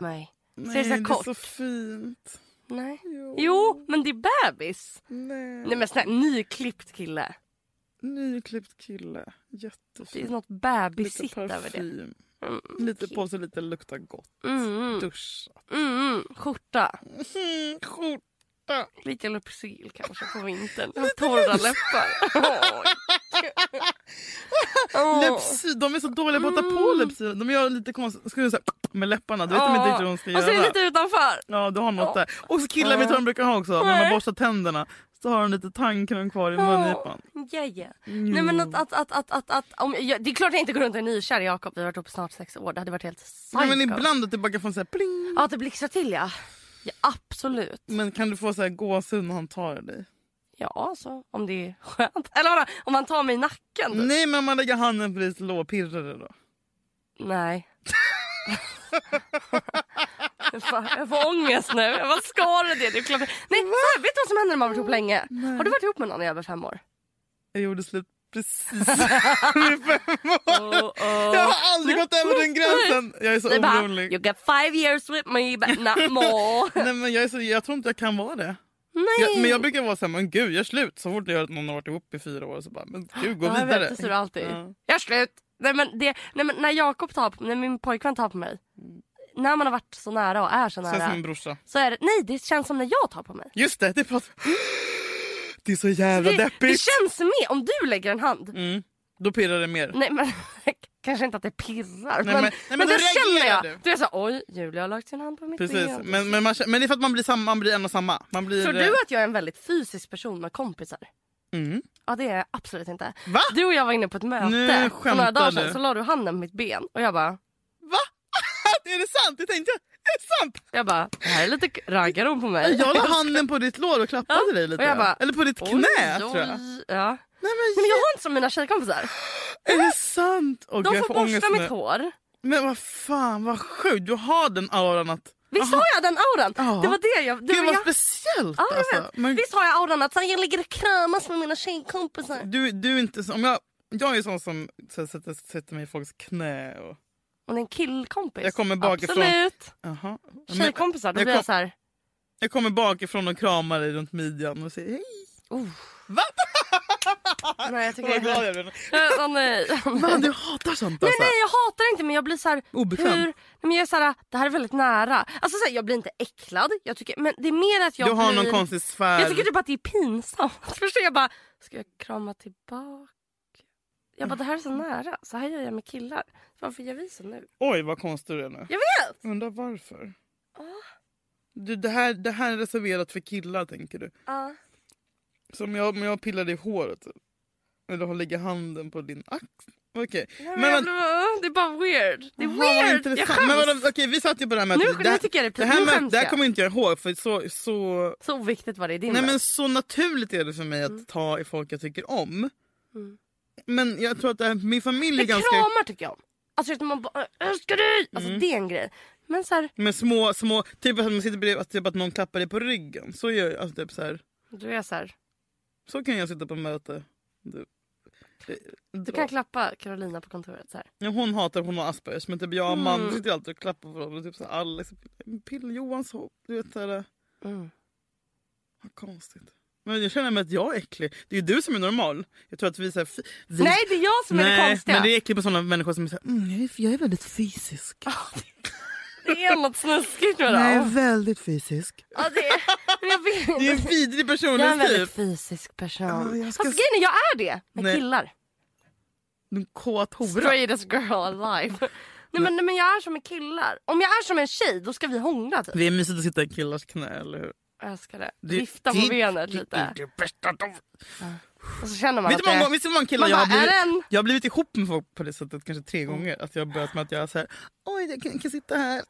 Mig. Nej, Ser det så här det är kort? så fint. Nej. Jo. Jo, men det är bebis. Nej. Nej men snälla, nyklippt kille. Nyklippt kille. Det är Jättefint. något bebisigt över det. Mm. Lite på sig lite luktar gott. Mm, mm. Duscha. Mm, mm. Skjorta. Mm, skjorta. Lite Lypsyl kanske på vintern. Torra läppar. Oj. Åh. Lypsyl, de är så dåliga på att ta på Mm. Lypsyl. De gör lite konstigt. Med läpparna. Du vet de Ja. inte vad de ska Och så är det göra. lite utanför. Ja, du har något Ja. där. Och så killar vet du vad de brukar ha också. När man borstar tänderna så har de lite tandkräm kvar i mungipan. Ja, ja. Nej men att, att, att, att, att, att om, jag, det är klart jag inte går runt och är nykär Jakob. Vi har varit ihop snart sex år. Det hade varit helt psycho. Nej, men ibland att det bara kan få så här pling. Ja, att det blixtrar till ja. Ja absolut. Men kan du få så här gåshud när han tar dig? Ja, så om det är skönt. Eller vadå? Om man tar mig i nacken? typ. Nej men om man lägger handen på ditt lår, pirrar det då? Nej. Fan, jag får ångest nu. Bara ska det det? är klart. Nej, här, vet du vad som händer när man varit ihop länge? Har du varit ihop med någon i över fem år? Jag gjorde slut precis vid fem år. Oh, oh. Jag har aldrig gått över den gränsen. Jag är så orolig. you got five years with me but not more. Nej, men jag, är så, jag tror inte jag kan vara det. Jag, men jag brukar vara såhär, men gud jag är slut. Så fort jag hör att någon har varit ihop i fyra år så bara, men gud gå ja, jag vidare. vet, det du alltid. Ja. Jag är slut. Nej, men det, nej, men när Jakob tar på när min pojkvän tar på mig. När man har varit så nära och är så Känns som nära. en brorsa. Så är det, nej det känns som när jag tar på mig. Just det, det pratar... Det är så jävla Det, det deppigt. känns mer om du lägger en hand. Mm. Då pirrar det mer. Nej men kanske inte att det pirrar. Nej, men, men- men, nej, men då då känner jag. du. Du är så oj Julia har lagt sin hand på mitt Precis, ben. men, men, man, men det är för att man blir, samma, man blir en och samma. Man blir, Tror du att jag är en väldigt fysisk person med kompisar? Mm. Ja det är jag absolut inte. Va? Du och jag var inne på ett Nu möte för några dagar sedan du. så la du handen på mitt ben och jag bara, Va? är det sant? Det tänkte jag. Är sant? jag bara det här är lite raggarord på mig. Jag la handen på ditt lår och klappade Ja, dig lite. och jag bara, Eller på ditt knä oj, tror jag. Ja. Nej, men, men jag har inte som mina tjejkompisar. Är det sant? Åh, De får borsta mitt hår. Men vad fan vad sjukt. Du har den auran att... Visst har jag den auran? Ja. Det var det jag... Det Gud var jag speciellt ja, alltså. Men Visst har jag auran att jag ligger och kramas med mina tjejkompisar. du, du är inte så, om jag, jag är sån som så, sätter, sätter mig i folks knä och... Och det är en killkompis. Jag kommer bakifrån. Absolut. Jaha. Men Tjejkompisar, då jag blir kom- jag så här... Jag kommer bakifrån och kramar dig runt midjan och säger hej. Oh. Va? Nej jag tycker Vad det glad jag blev. Åh nej. Man, du hatar sånt Nej alltså. nej jag hatar inte men jag blir så här... Obekväm. Hur, nej, men jag är så här, det här är väldigt nära. Alltså så här, jag blir inte äcklad. Jag tycker, men det är mer att jag Du har blir... någon konstig sfär. Jag tycker typ att det är pinsamt. Förstår jag bara, ska jag krama tillbaka? Jag bara det här är så nära. Så här gör jag med killar. Varför gör vi så nu? Oj vad konstig du är nu. Jag vet! Undrar varför. Ah. Du, det, här, det här är reserverat för killar tänker du. Ja. Så om jag, om jag pillar i håret eller lägger handen på din axel. Okej. Nej, Men men det är bara weird. Det är weird. Jag intressant. Men skäms. vadå, okej, vi satt ju på det här mötet. Nu- det, här- tycker jag det är det här, skäms det här kommer inte jag ihåg för så, så, Så oviktigt var det i din nej, värld. men så naturligt är det för mig att Mm. ta i folk jag tycker om. Men jag tror att det här, min familj är Men ganska... kramar tycker jag om. Alltså du, man bara "Jag älskar dig! Alltså Mm. det är en grej. Men så här, Med små, små, typ att man sitter bredvid, att, typ att någon klappar dig på ryggen. Så gör jag, alltså typ så här. då är jag så här. Så kan jag sitta på möte. Du, Du kan klappa Carolina på kontoret så här. ja, hon hatar hon har Aspergers men typ jag och Mm. man sitter alltid och klappar på varandra. Typ så här, Alex, Pill Johans hopp. Du vet såhär, Mm. vad konstigt. Men jag känner mig att jag är äcklig. Det är ju du som är normal. Jag tror att vi, så vi Nej det är jag som är det konstiga. men det är äckligt på sådana människor som är såhär, mm, jag, är, jag är väldigt fysisk. Det är något snuskigt med Jag är dem. väldigt fysisk. Ja, det är, jag vet Det är en vidrig Jag är en väldigt personlighetstyp. fysisk person. Ja, jag ska Fast grejen är, jag är det med Nej. killar. En kåt hora. Straightest girl alive. Nej men, nej men jag är som med killar. Om jag är som en tjej då ska vi hångla typ. Det är mysigt att sitta i killars knä, eller hur? Jag älskar det. Det- Vifta på det- benet det- lite. det är det bästa de- Och så känner man Vet att det... många, vet du hur många killar jag har är blivit, det en... jag har blivit ihop med folk på det sättet kanske tre gånger. Att jag har börjat med att jag är såhär, oj jag kan, kan sitta här.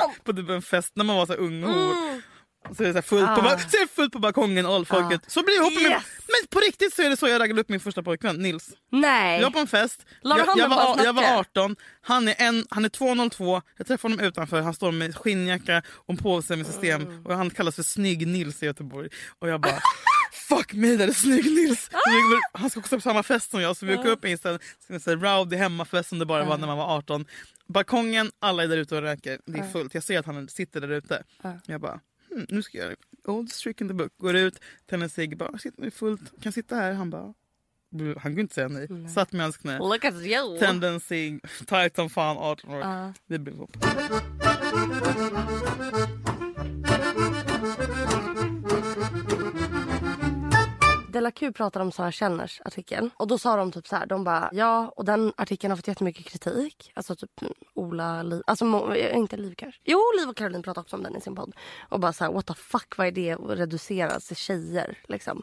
sant? på typ en fest när man var så här ung och. Mm. Så är det så, fullt, på, Ah. ba- så är fullt på balkongen, all folket. Så blir jag ihop med Yes. Men på riktigt så är det så jag raggade upp min första pojkvän, Nils. Nej. Jag var på en fest, jag, jag, på var, jag var nacke? 18, han är, en, han är 202, jag träffade honom utanför, han står med skinnjacka och en påse med system Mm. och han kallas för Snygg Nils i Göteborg. Och jag bara Fuck me, det är Snygg Nils! Han ska också på samma fest som jag så vi åker upp i en sån sån- sån rowdy hemmafest som det bara var när man var 18. Balkongen, alla är där ute och röker, det är fullt. Jag ser att han sitter där ute. Jag bara hmm, nu ska jag old trick in the book. Går ut, tänder en cigg, bara sitter fullt, kan sitta här? Han bara han kunde inte säga nej. Satt med hans knä. Look at you. Tände en cigg, tight som fan, 18 år. Vi blev ihop. Della Q pratade om Sara Källners artikel och då sa de typ så här, de bara ja och den artikeln har fått jättemycket kritik. Alltså typ Ola, Liv, alltså eh, inte Liv kanske. Jo Liv och Caroline pratade också om den i sin podd. Och bara så här what the fuck vad är det att reduceras till tjejer liksom.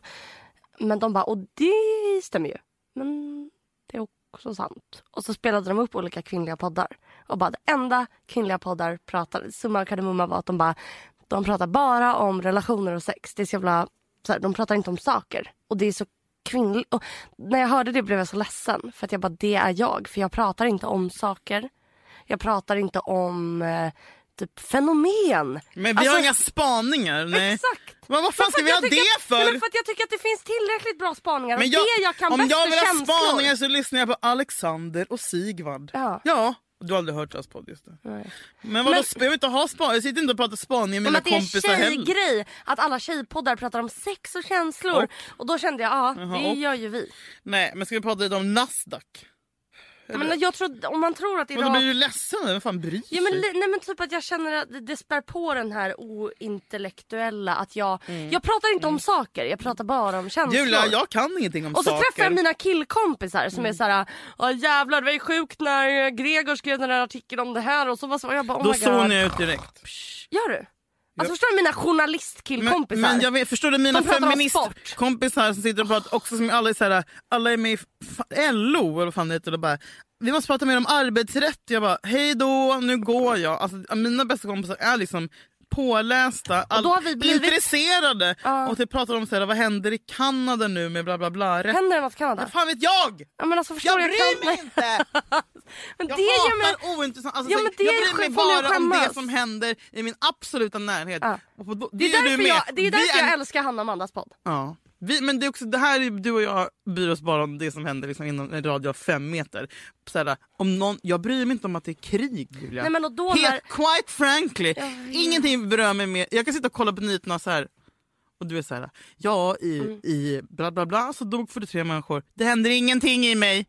Men de bara och det stämmer ju. Men det är också sant. Och så spelade de upp olika kvinnliga poddar. Och bara det enda kvinnliga poddar pratade, summa kardemumma var att de bara de pratar bara om relationer och sex. Det är så jävla, så här, de pratar inte om saker. Och det är så kvinnligt. När jag hörde det blev jag så ledsen. För att jag bara, det är jag. För jag pratar inte om saker. Jag pratar inte om eh, typ fenomen. Men vi har inga spaningar. Nej. Exakt. Men vad fan ska vi att ha jag det för? Men för att jag tycker att det finns tillräckligt bra spaningar. Men och det jag kan om jag vill ha känslor. spaningar så lyssnar jag på Alexander och Sigvard. Ja. ja. Du har aldrig hört deras podd just. Nej. Men vadå, Men- jag inte ha spaningar. Jag sitter inte och pratar spaningar med Men mina att det är en kompisar heller. tjejgrej att alla tjejpoddar pratar om sex och känslor. Och- Och, då kände jag, ja Jaha, det och- gör ju vi. Nej, men ska vi prata lite om Nasdaq? Men jag tror, om man tror att Men då idag... blir du ledsen? Vem fan bryr sig? Ja, men, nej, men typ att jag känner att det- spär på den här ointellektuella att jag, jag pratar inte om saker, jag pratar bara om känslor. Mm. Julia, jag kan ingenting om och så saker. träffar jag mina killkompisar som Mm. är såhär, Åh, jävlar det var ju sjukt när Gregor skrev den här artikeln om det här och så var så, jag bara oh Då zonar jag ut direkt. Gör du? Alltså förstår du mina Men, journalistkillkompisar? men jag vet, förstår du mina feministkompisar som sitter och pratar också som alla är så här, alla är med i LO eller vad fan det heter och bara vi måste prata mer om arbetsrätt. Jag bara hej då, nu går jag. Alltså, mina bästa kompisar är liksom pålästa, all, vi blivit- intresserade Ja. och pratar om så här, vad händer i Kanada nu med bla bla bla. Rätt. Händer det något i Kanada? Vad fan vet jag? Ja, men alltså, förstår Jag bryr mig kan- inte! Men Jag det mig... hatar ointressant. Alltså, Ja, men det jag är bryr mig mig bara om det som händer i min absoluta närhet. Ja. Och på, Det är därför, jag, det är Vi därför är- jag älskar Hanna och Amandas podd. Ja. Vi, men det är också, det här är, du och jag bryr oss bara om det som händer liksom inom en radie av fem meter. Såhär, om någon, jag bryr mig inte om att det är krig Julia. Nej, men då Helt, när- Quite frankly, Jag vet. ingenting berör mig mer. Jag kan sitta och kolla på nyheterna så här. och du är så här, ja i, Mm. i bla bla bla så dog 43 människor. Det händer ingenting i mig.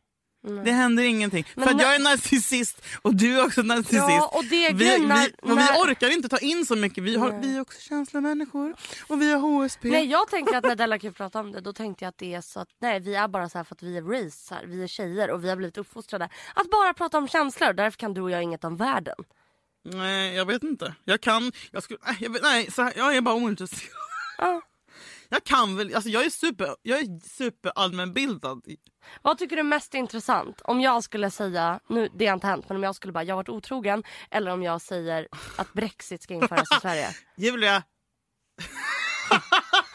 Det händer ingenting. Men För när- jag är narcissist och du är också narcissist. Ja, och det vi, vi, och när- vi orkar inte ta in så mycket. Vi, har, vi är också känsliga människor och vi har HSP. Nej jag tänker att när Della Q pratade om det då tänkte jag att det är så att nej vi är bara så här för att vi är så här, vi är tjejer och vi har blivit uppfostrade att bara prata om känslor därför kan du och jag inget om världen. Nej, jag vet inte. Jag kan... Jag skulle, nej, jag, nej så här, jag är bara ointresserad. Ja. Jag kan väl... Alltså jag är super, jag är super allmänbildad. Vad tycker du är mest intressant? Om jag skulle säga, nu det har inte hänt men om jag skulle bara jag har varit otrogen eller om jag säger att Brexit ska införas i Sverige. Julia,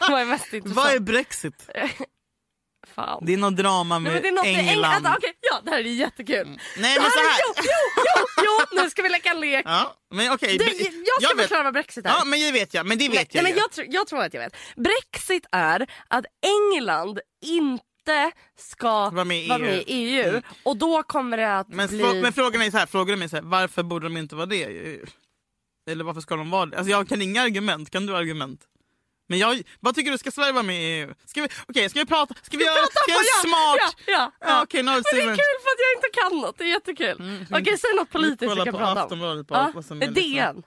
Vad är mest intressant? vad är Brexit? Fan. Det är något drama Nej, med men det är något England. England. Alltså, okej, ja det här är jättekul. Nej Det men så är, här. jo, jo, jo, jo, nu ska vi leka en lek. Ja, men. Du, Bre- jag ska vet. förklara vad Brexit är. Ja, men det vet jag. Men det vet Nej, jag nej, men jag, tror- jag tror att jag vet. Brexit är att England inte ska Vara med i vara med EU. i EU. Och då kommer det att Men, bli... men frågan är så här, du mig så här, varför borde de inte vara det? Eller varför ska de vara det? Alltså jag kan inga argument, kan du argument? Men jag, vad tycker du, ska Sverige vara med EU? Ska vi, okej, ska vi prata, ska vi göra, Prata ska vi göra smart? Ja, ja, ja. Nu har vi men det är kul för att jag inte kan något. Det är jättekul. Okej, säg något politiskt vi kan prata om. På Ja, vad som är DN.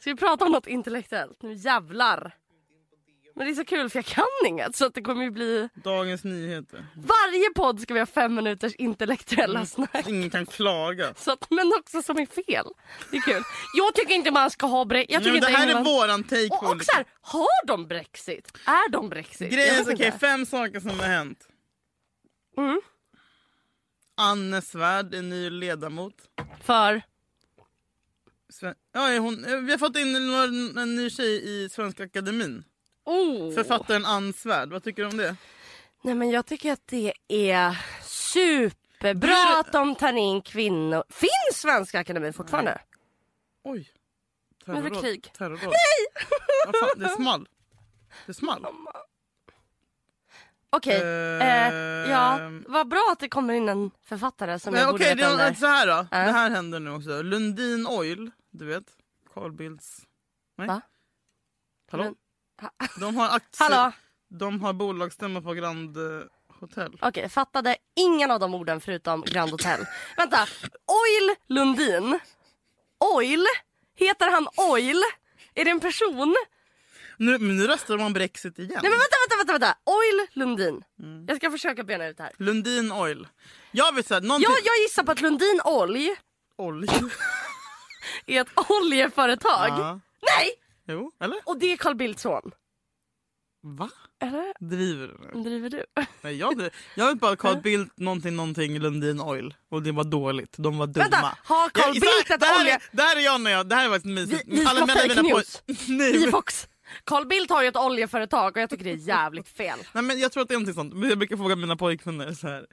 Ska vi prata om något intellektuellt? Nu jävlar. Men det är så kul för jag kan inget så att det kommer ju bli... Dagens Nyheter. Varje podd ska vi ha fem minuters intellektuella snack. Ingen kan klaga. Så att, men också som är fel. Det är kul. Jag tycker inte man ska ha Brexit. Jag Nej, tycker men det inte här är England... våran take på Och, så här, har de Brexit? Är de Brexit? Grejen är okej, fem saker som har hänt. Mm. Anne Svärd är ny ledamot. För? Sve- Ja, är hon, vi har fått in en ny tjej i Svenska Akademin. Oh. Författaren Ann Svärd. Vad tycker du om det? Nej men jag tycker att det är superbra Blir- att de tar in kvinnor. Finns Svenska Akademin fortfarande? Oj. Vad är det för krig? Terrordåd. Nej! Vad fan, det small. Det small. Okej, Eh, eh, ja vad bra att det kommer in en författare som Nej, jag borde Okej, veta det om så här då. Ja. Det här händer nu också. Lundin Oil, du vet. Carl Bildts... Nej? Va? Hallå? Lund- De har. Hallå? De har bolagsstämma på Grand eh, Hotel. Okej, fattade ingen av de orden förutom Grand Hotel. Vänta, Oil Lundin. Oil? Heter han Oil? Är det en person? Nu, nu röstar om Brexit igen. Nej men vänta, vänta, vänta, vänta. Oil Lundin. Mm. Jag ska försöka bena ut det här. Lundin Oil. Jag vet såhär, någonting... Jag, jag gissar på att Lundin Olj Olj. är ett oljeföretag. Ja. Nej! Jo, eller? Och det är Carl Bildts son. Va? Eller? Driver du nu? Driver du? Nej, jag, jag vet bara Carl Bildt någonting någonting Lundin Oil och det var dåligt. De var dumma. Vänta, har Carl Bildt ett här olje- Är, jag när jag, det här är faktiskt mysigt. Vi- vi ska mina- fake news. I Fox. Carl Bildt har ju ett oljeföretag och jag tycker det är jävligt fel. Nej men jag tror att det är någonting sånt. Jag brukar fråga mina pojkvänner så här.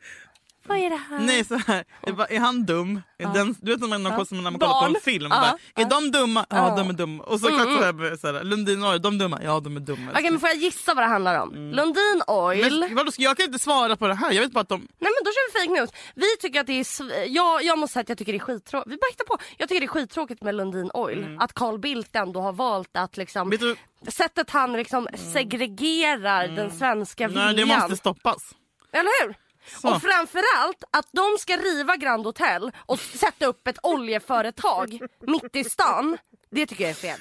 Vad är det här? Nej så här. Är, va- är han dum? Är den, du vet när man, när man, kollar på en film. Ja. Bara, är de dumma? Ja, Ja. Mm, de är dumma. Och så kan jag säga så här, Lundin Oil, de dumma? Ja de är dumma. Okej men får jag gissa vad det handlar om? Lundin Oil. men, vadå, jag kan inte svara på det här. Jag vet bara att de... Nej men då kör vi fake news. Vi tycker att det är, jag, jag måste säga att jag tycker det är skittråkigt. Vi bara hittar på. Jag tycker det är skittråkigt med Lundin Oil. Att Carl Bildt ändå har valt att liksom, du, sättet han liksom segregerar den svenska viljan. nej, det måste stoppas. Eller hur? Så. Och framförallt att de ska riva Grand Hotel och sätta upp ett oljeföretag mitt i stan. Det tycker jag är fel.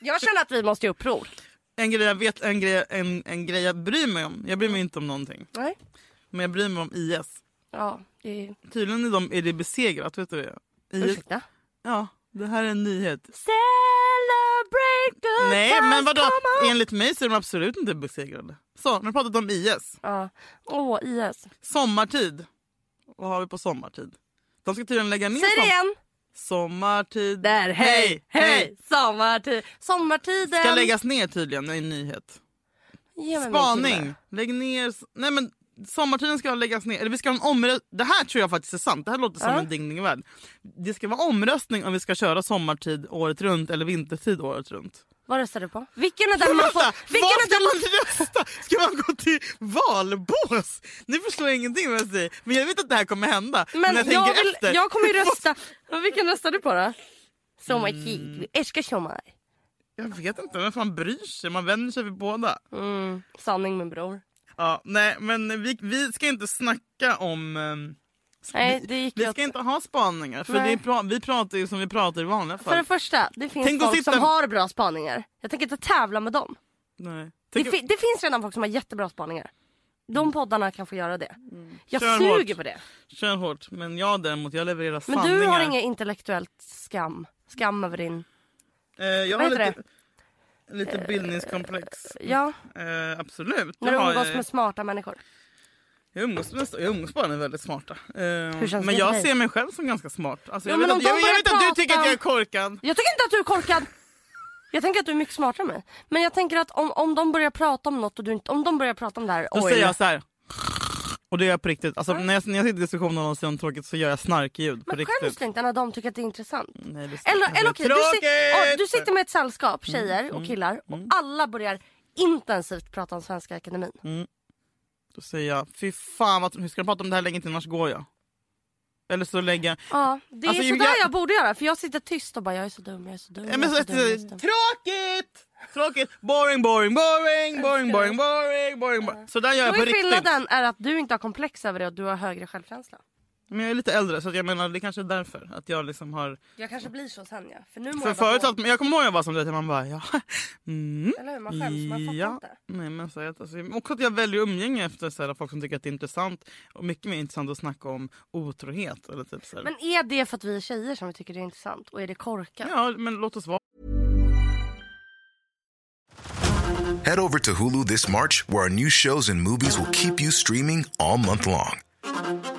Jag känner att vi måste göra uppror. En grej jag vet, en grej, en, en grej jag bryr mig om. Jag bryr mig inte om någonting. Nej. Men jag bryr mig om IS. Ja, det. Tydligen är, de, är det besegrat, vet du det? IS, Ursäkta? ja, det här är en nyhet. Celebrate good Nej, men vadå? Enligt mig så är de absolut inte besegrade. Så, nu har vi pratat om IS. Ja. Åh, IS. Sommartid. Vad har vi på sommartid? De ska tydligen lägga ner Säg det som- igen. Sommartid. Där, hej, hej. Sommartid. Sommartiden. Ska läggas ner tydligen, det är en nyhet. Ge mig min Spaning. Lägg ner... Nej men sommartiden ska läggas ner. Eller vi ska ha en omröstning. Det här tror jag faktiskt är sant. Det här låter som Ja. en dingning värld. Det ska vara omröstning om vi ska köra sommartid året runt eller vintertid året runt. Vad röstar du på? Vilken är den man får... Vilken är ska man... man rösta? Ska man gå till valbås? Nu förstår jag ingenting vad jag säger. Men jag vet att det här kommer hända. Men jag jag, tänker vill, jag kommer ju rösta. Men Vilken röstar du på då? Sommartid. Mm. Älskar sommar. Jag vet inte, vem fan bryr sig? Man vänder sig vid båda. Mm. Sanning min bror. Ja, nej, men vi, vi ska inte snacka om... ehm, Nej, vi, det gick vi ju ska åt- inte ha spaningar. För Nej. det är pra- vi pratar ju som vi pratar i vanliga fall. För det första, det finns Tänk att folk sitta- som har bra spaningar. Jag tänker inte tävla med dem. Nej. Det, Tänk, fi- det finns redan folk som har jättebra spaningar. De poddarna kan få göra det. Jag Kör suger hårt. på det. Kör hårt. Men jag däremot, jag levererar Men sanningar. du har inget intellektuellt skam. Skam över din... Eh, jag Vad har heter lite, lite bildningskomplex. Ja, Eh, absolut. när du umgås eh, med smarta människor. jag, umgås med, jag umgås bara med väldigt smarta. Eh, men jag ser mig själv som ganska smart. Alltså, Ja, jag vet, att, jag, jag vet börjar att du tycker prata- att jag är korkad. Jag tycker inte att du är korkad. Jag tänker att du är mycket smartare än mig. Men jag tänker att om, om de börjar prata om något och du inte... Om de börjar prata om det här... Då oj. säger jag så här. Och det gör jag på riktigt. Alltså, när, jag, när jag sitter i diskussioner om något tråkigt så gör jag snarkljud på Men riktigt. skäms du inte när de tycker att det är intressant? Nej, det Eller, eller okej, du, si- du sitter med ett sällskap Mm, tjejer och killar och alla börjar intensivt prata om Svenska Akademin. Mm. Då säger jag, fy fan vad, hur ska de prata om det här länge till annars går jag. Eller så lägger jag... Ja, det är Alltså, sådär jag- jag... borde göra för jag sitter tyst och bara jag är så dum, jag är så dum, Ja, men så, så dum, är så dum. tråkigt! Tråkigt! Boring, boring, boring, boring, boring, boring, boring, boring. Så där gör jag på riktigt. skillnaden är att du inte har komplex över det och du har högre självkänsla. Men jag är lite äldre så jag menar det kanske är därför. Att jag liksom har... Jag kanske blir så sen ja. För nu mår För jag bara förut att, jag kommer ihåg jag var som det, man bara ja. Mm. Eller hur? Man skäms, man fattar ja. inte. Nej, men så, att, alltså, också att jag väljer umgänge efter så här, folk som tycker att det är intressant. Och mycket mer intressant att snacka om otrohet. Eller typ, så här. Men är det för att vi är tjejer som vi tycker det är intressant? Och är det korkat? Ja, men låt oss vara. Head over to Hulu this March, where our new shows and movies will keep you streaming all month long.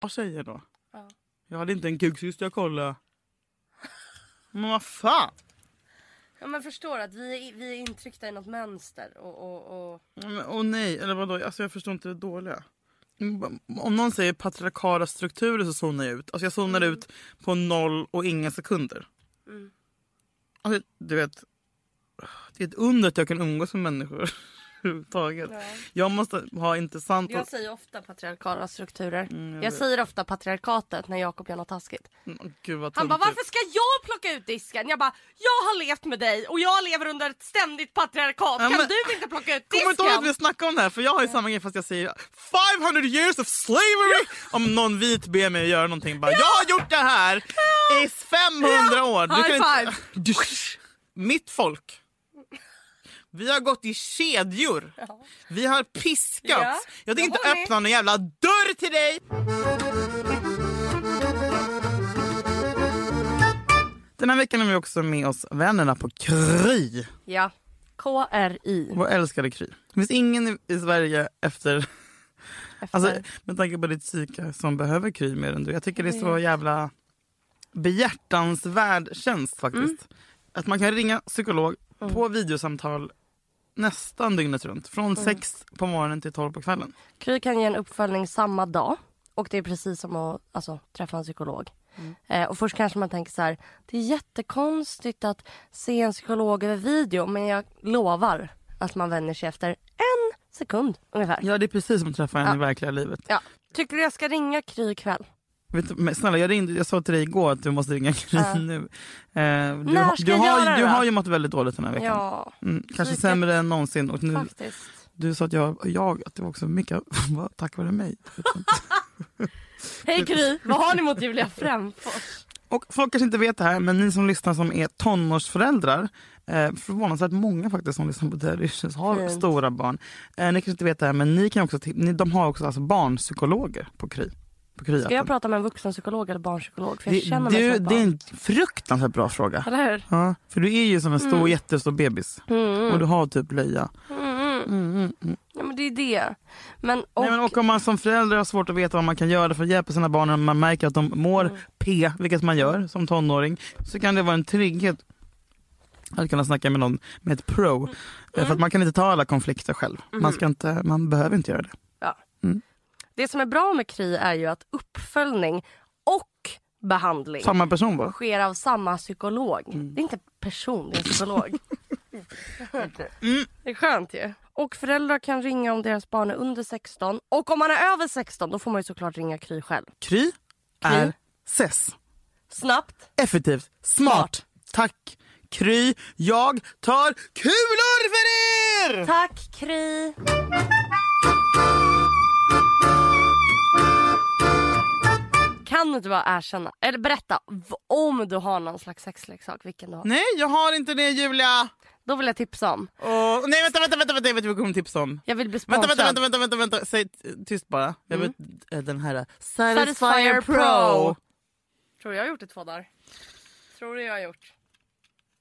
Vad säger då? Jag hade inte en kuk sist jag kollade. Men vad fan? Ja, men förstår att vi är, vi är intryckta i något mönster. Och, och, och... Men, åh nej, eller vadå? Alltså jag förstår inte det dåliga. Om någon säger patriarkala strukturer så zonar jag ut. Alltså jag zonar Mm. ut på noll och inga sekunder. Alltså, du vet, det är ett under att jag kan umgås med människor överhuvudtaget. Jag måste ha intressant... Jag säger ofta patriarkala strukturer. Mm, jag jag säger ofta patriarkatet när Jakob gör något taskigt. Mm, Gud Han bara varför ska jag plocka ut disken? Jag bara jag har levt med dig och jag lever under ett ständigt patriarkat. Ja, kan men- du inte plocka ut Kommer inte ihåg att vi disken? snackade om det här? För jag har ju samma grej fast jag säger 500 years of slavery. Om någon vit ber mig att göra någonting. Bara, Jag har gjort det här i 500 år. Du High kan five. Du, mitt folk. Vi har gått i kedjor. Vi har piskats. Ja, jag tänker jag inte öppna någon jävla dörr till dig. Den här veckan har vi också med oss vännerna på Kry. Ja. KRI. Vår älskade Kry. Det finns ingen i- Sverige efter, alltså, Efter- med tanke på ditt psyke som behöver Kry mer än du. Jag tycker det är så jävla behjärtansvärd tjänst faktiskt. Mm. Att man kan ringa psykolog på videosamtal nästan dygnet runt. Från Mm. sex på morgonen till tolv på kvällen. Kry kan ge en uppföljning samma dag. Och det är precis som att alltså, träffa en psykolog. Eh, och först kanske man tänker så här. Det är jättekonstigt att se en psykolog över video. Men jag lovar att man vänjer sig efter en sekund ungefär. Ja det är precis som att träffa en Ja. i verkliga livet. Ja. Tycker du jag ska ringa Kry ikväll? Vet men snälla jag, ringde, jag sa till dig igår att du måste ringa Kry Ja. nu. Eh, du, När har- ska du, jag har, göra du har ju mått väldigt dåligt den här veckan. Ja, Mm, kanske Psyket. sämre än någonsin. Och nu, faktiskt. Du sa att jag, jag att det var också mycket tack vare mig. Hej Kry, vad har ni mot Julia Frändfors? Och folk kanske inte vet det här, men ni som lyssnar som är tonårsföräldrar, eh, förvånansvärt många faktiskt som lyssnar på Issues har Fint. stora barn. Eh, ni kanske inte vet det här, men ni kan också, ni, de har också alltså barnpsykologer på Kry. På Kry Ska jag prata med en vuxenpsykolog eller barnpsykolog? För jag det, känner mig du, som det är en fruktansvärt bra fråga. Eller hur? Ja, för du är ju som en stor Mm. jättestor bebis. Och du har typ blöja. Ja men det är det. Men, och, Nej, men, och om man som förälder har svårt att veta vad man kan göra för att hjälpa sina barn när man märker att de mår Mm. P, vilket man gör som tonåring, så kan det vara en trygghet att kunna snacka med någon med ett pro. Mm. Eh, För att man kan inte ta alla konflikter själv. Man, ska inte, man behöver inte göra det. Det som är bra med Kry är ju att uppföljning och behandling Samma person bara. sker av samma psykolog. Mm. Det är inte person, det är psykolog. Mm. Det är skönt ju. Och föräldrar kan ringa om deras barn är under 16. Och om man är över 16 då får man ju såklart ringa Kry själv. Kry är SES. Snabbt. Effektivt, smart. Tack Kry. Jag tar kulor för er! Tack Kry. Kan du inte bara erkänna, eller berätta om du har någon slags sexleksak, vilken du har. Nej, jag har inte det Julia. Då vill jag tipsa om. Och, nej vänta, vänta, vänta, vänta, jag vet vad jag kommer tipsa om. Jag vill bli sponsrad. vänta, vänta, vänta, vänta, vänta. Säg tyst bara. Jag vet eh, den här Satisfyer Satisfyer Pro. Pro. Tror jag har gjort det två dagar? Tror du jag har gjort?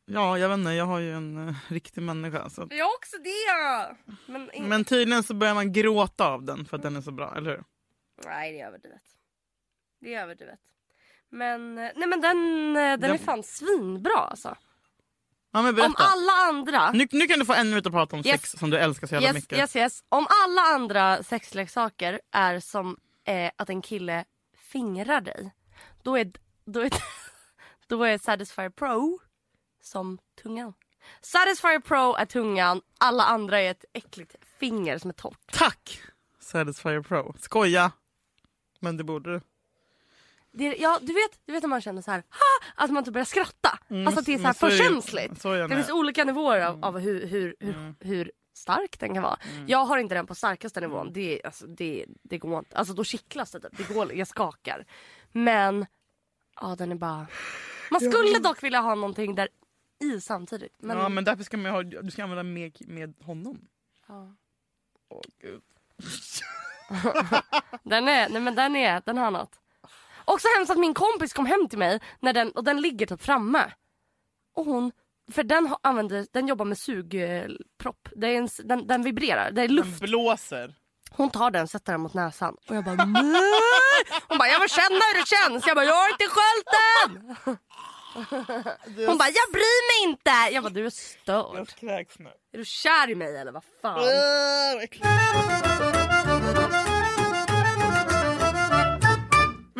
Ja, jag vet inte, jag har ju en uh, riktig människa. Så. Jag har också det! Men, in... Men tydligen så börjar man gråta av den för att den är så bra, eller hur? Nej det är överdrivet. Det är överdrivet. Men, eh, nej men den, eh, den, Den- är fan svinbra alltså. Ja Om alla andra... Nu, nu kan du få en minut att prata om Yes. sex som du älskar så jävla Yes, mycket. yes, yes. Om alla andra sexleksaker är som eh, att en kille fingrar dig. Då är, då är, Då är Satisfyer Pro som tungan. Satisfyer Pro är tungan, alla andra är ett äckligt finger som är torrt. Tack Satisfyer Pro. Skoja. Men det borde du. Det ja, du vet, du vet när man känner så här, ha! att man typ börjar skratta. alltså att det är så här för känsligt. Det finns olika nivåer av, av hur, hur, hur, hur stark den kan vara. Jag har inte den på starkaste nivån. Det, alltså, det, det går inte. Alltså då kittlas det typ. Det går, jag skakar. Men ja, den är bara... Man skulle dock vilja ha någonting där i samtidigt. Men, Ja men därför ska man ha, du ska använda med, med honom. Ja. Åh gud. Den är, nej men den är, den har något. Också hemskt att min kompis kom hem till mig när den, och den ligger typ framme. Och hon, för den använder, den jobbar med sugpropp. Det är en, den, den vibrerar, det är luft. Den blåser. Hon tar den, sätter den mot näsan och jag bara nej! Hon bara jag vill känna hur det känns. Jag bara jag har inte sköljt den! Hon bara jag bryr mig inte. Jag bara du är störd. Jag kräks nu. Är du kär i mig eller vad fan?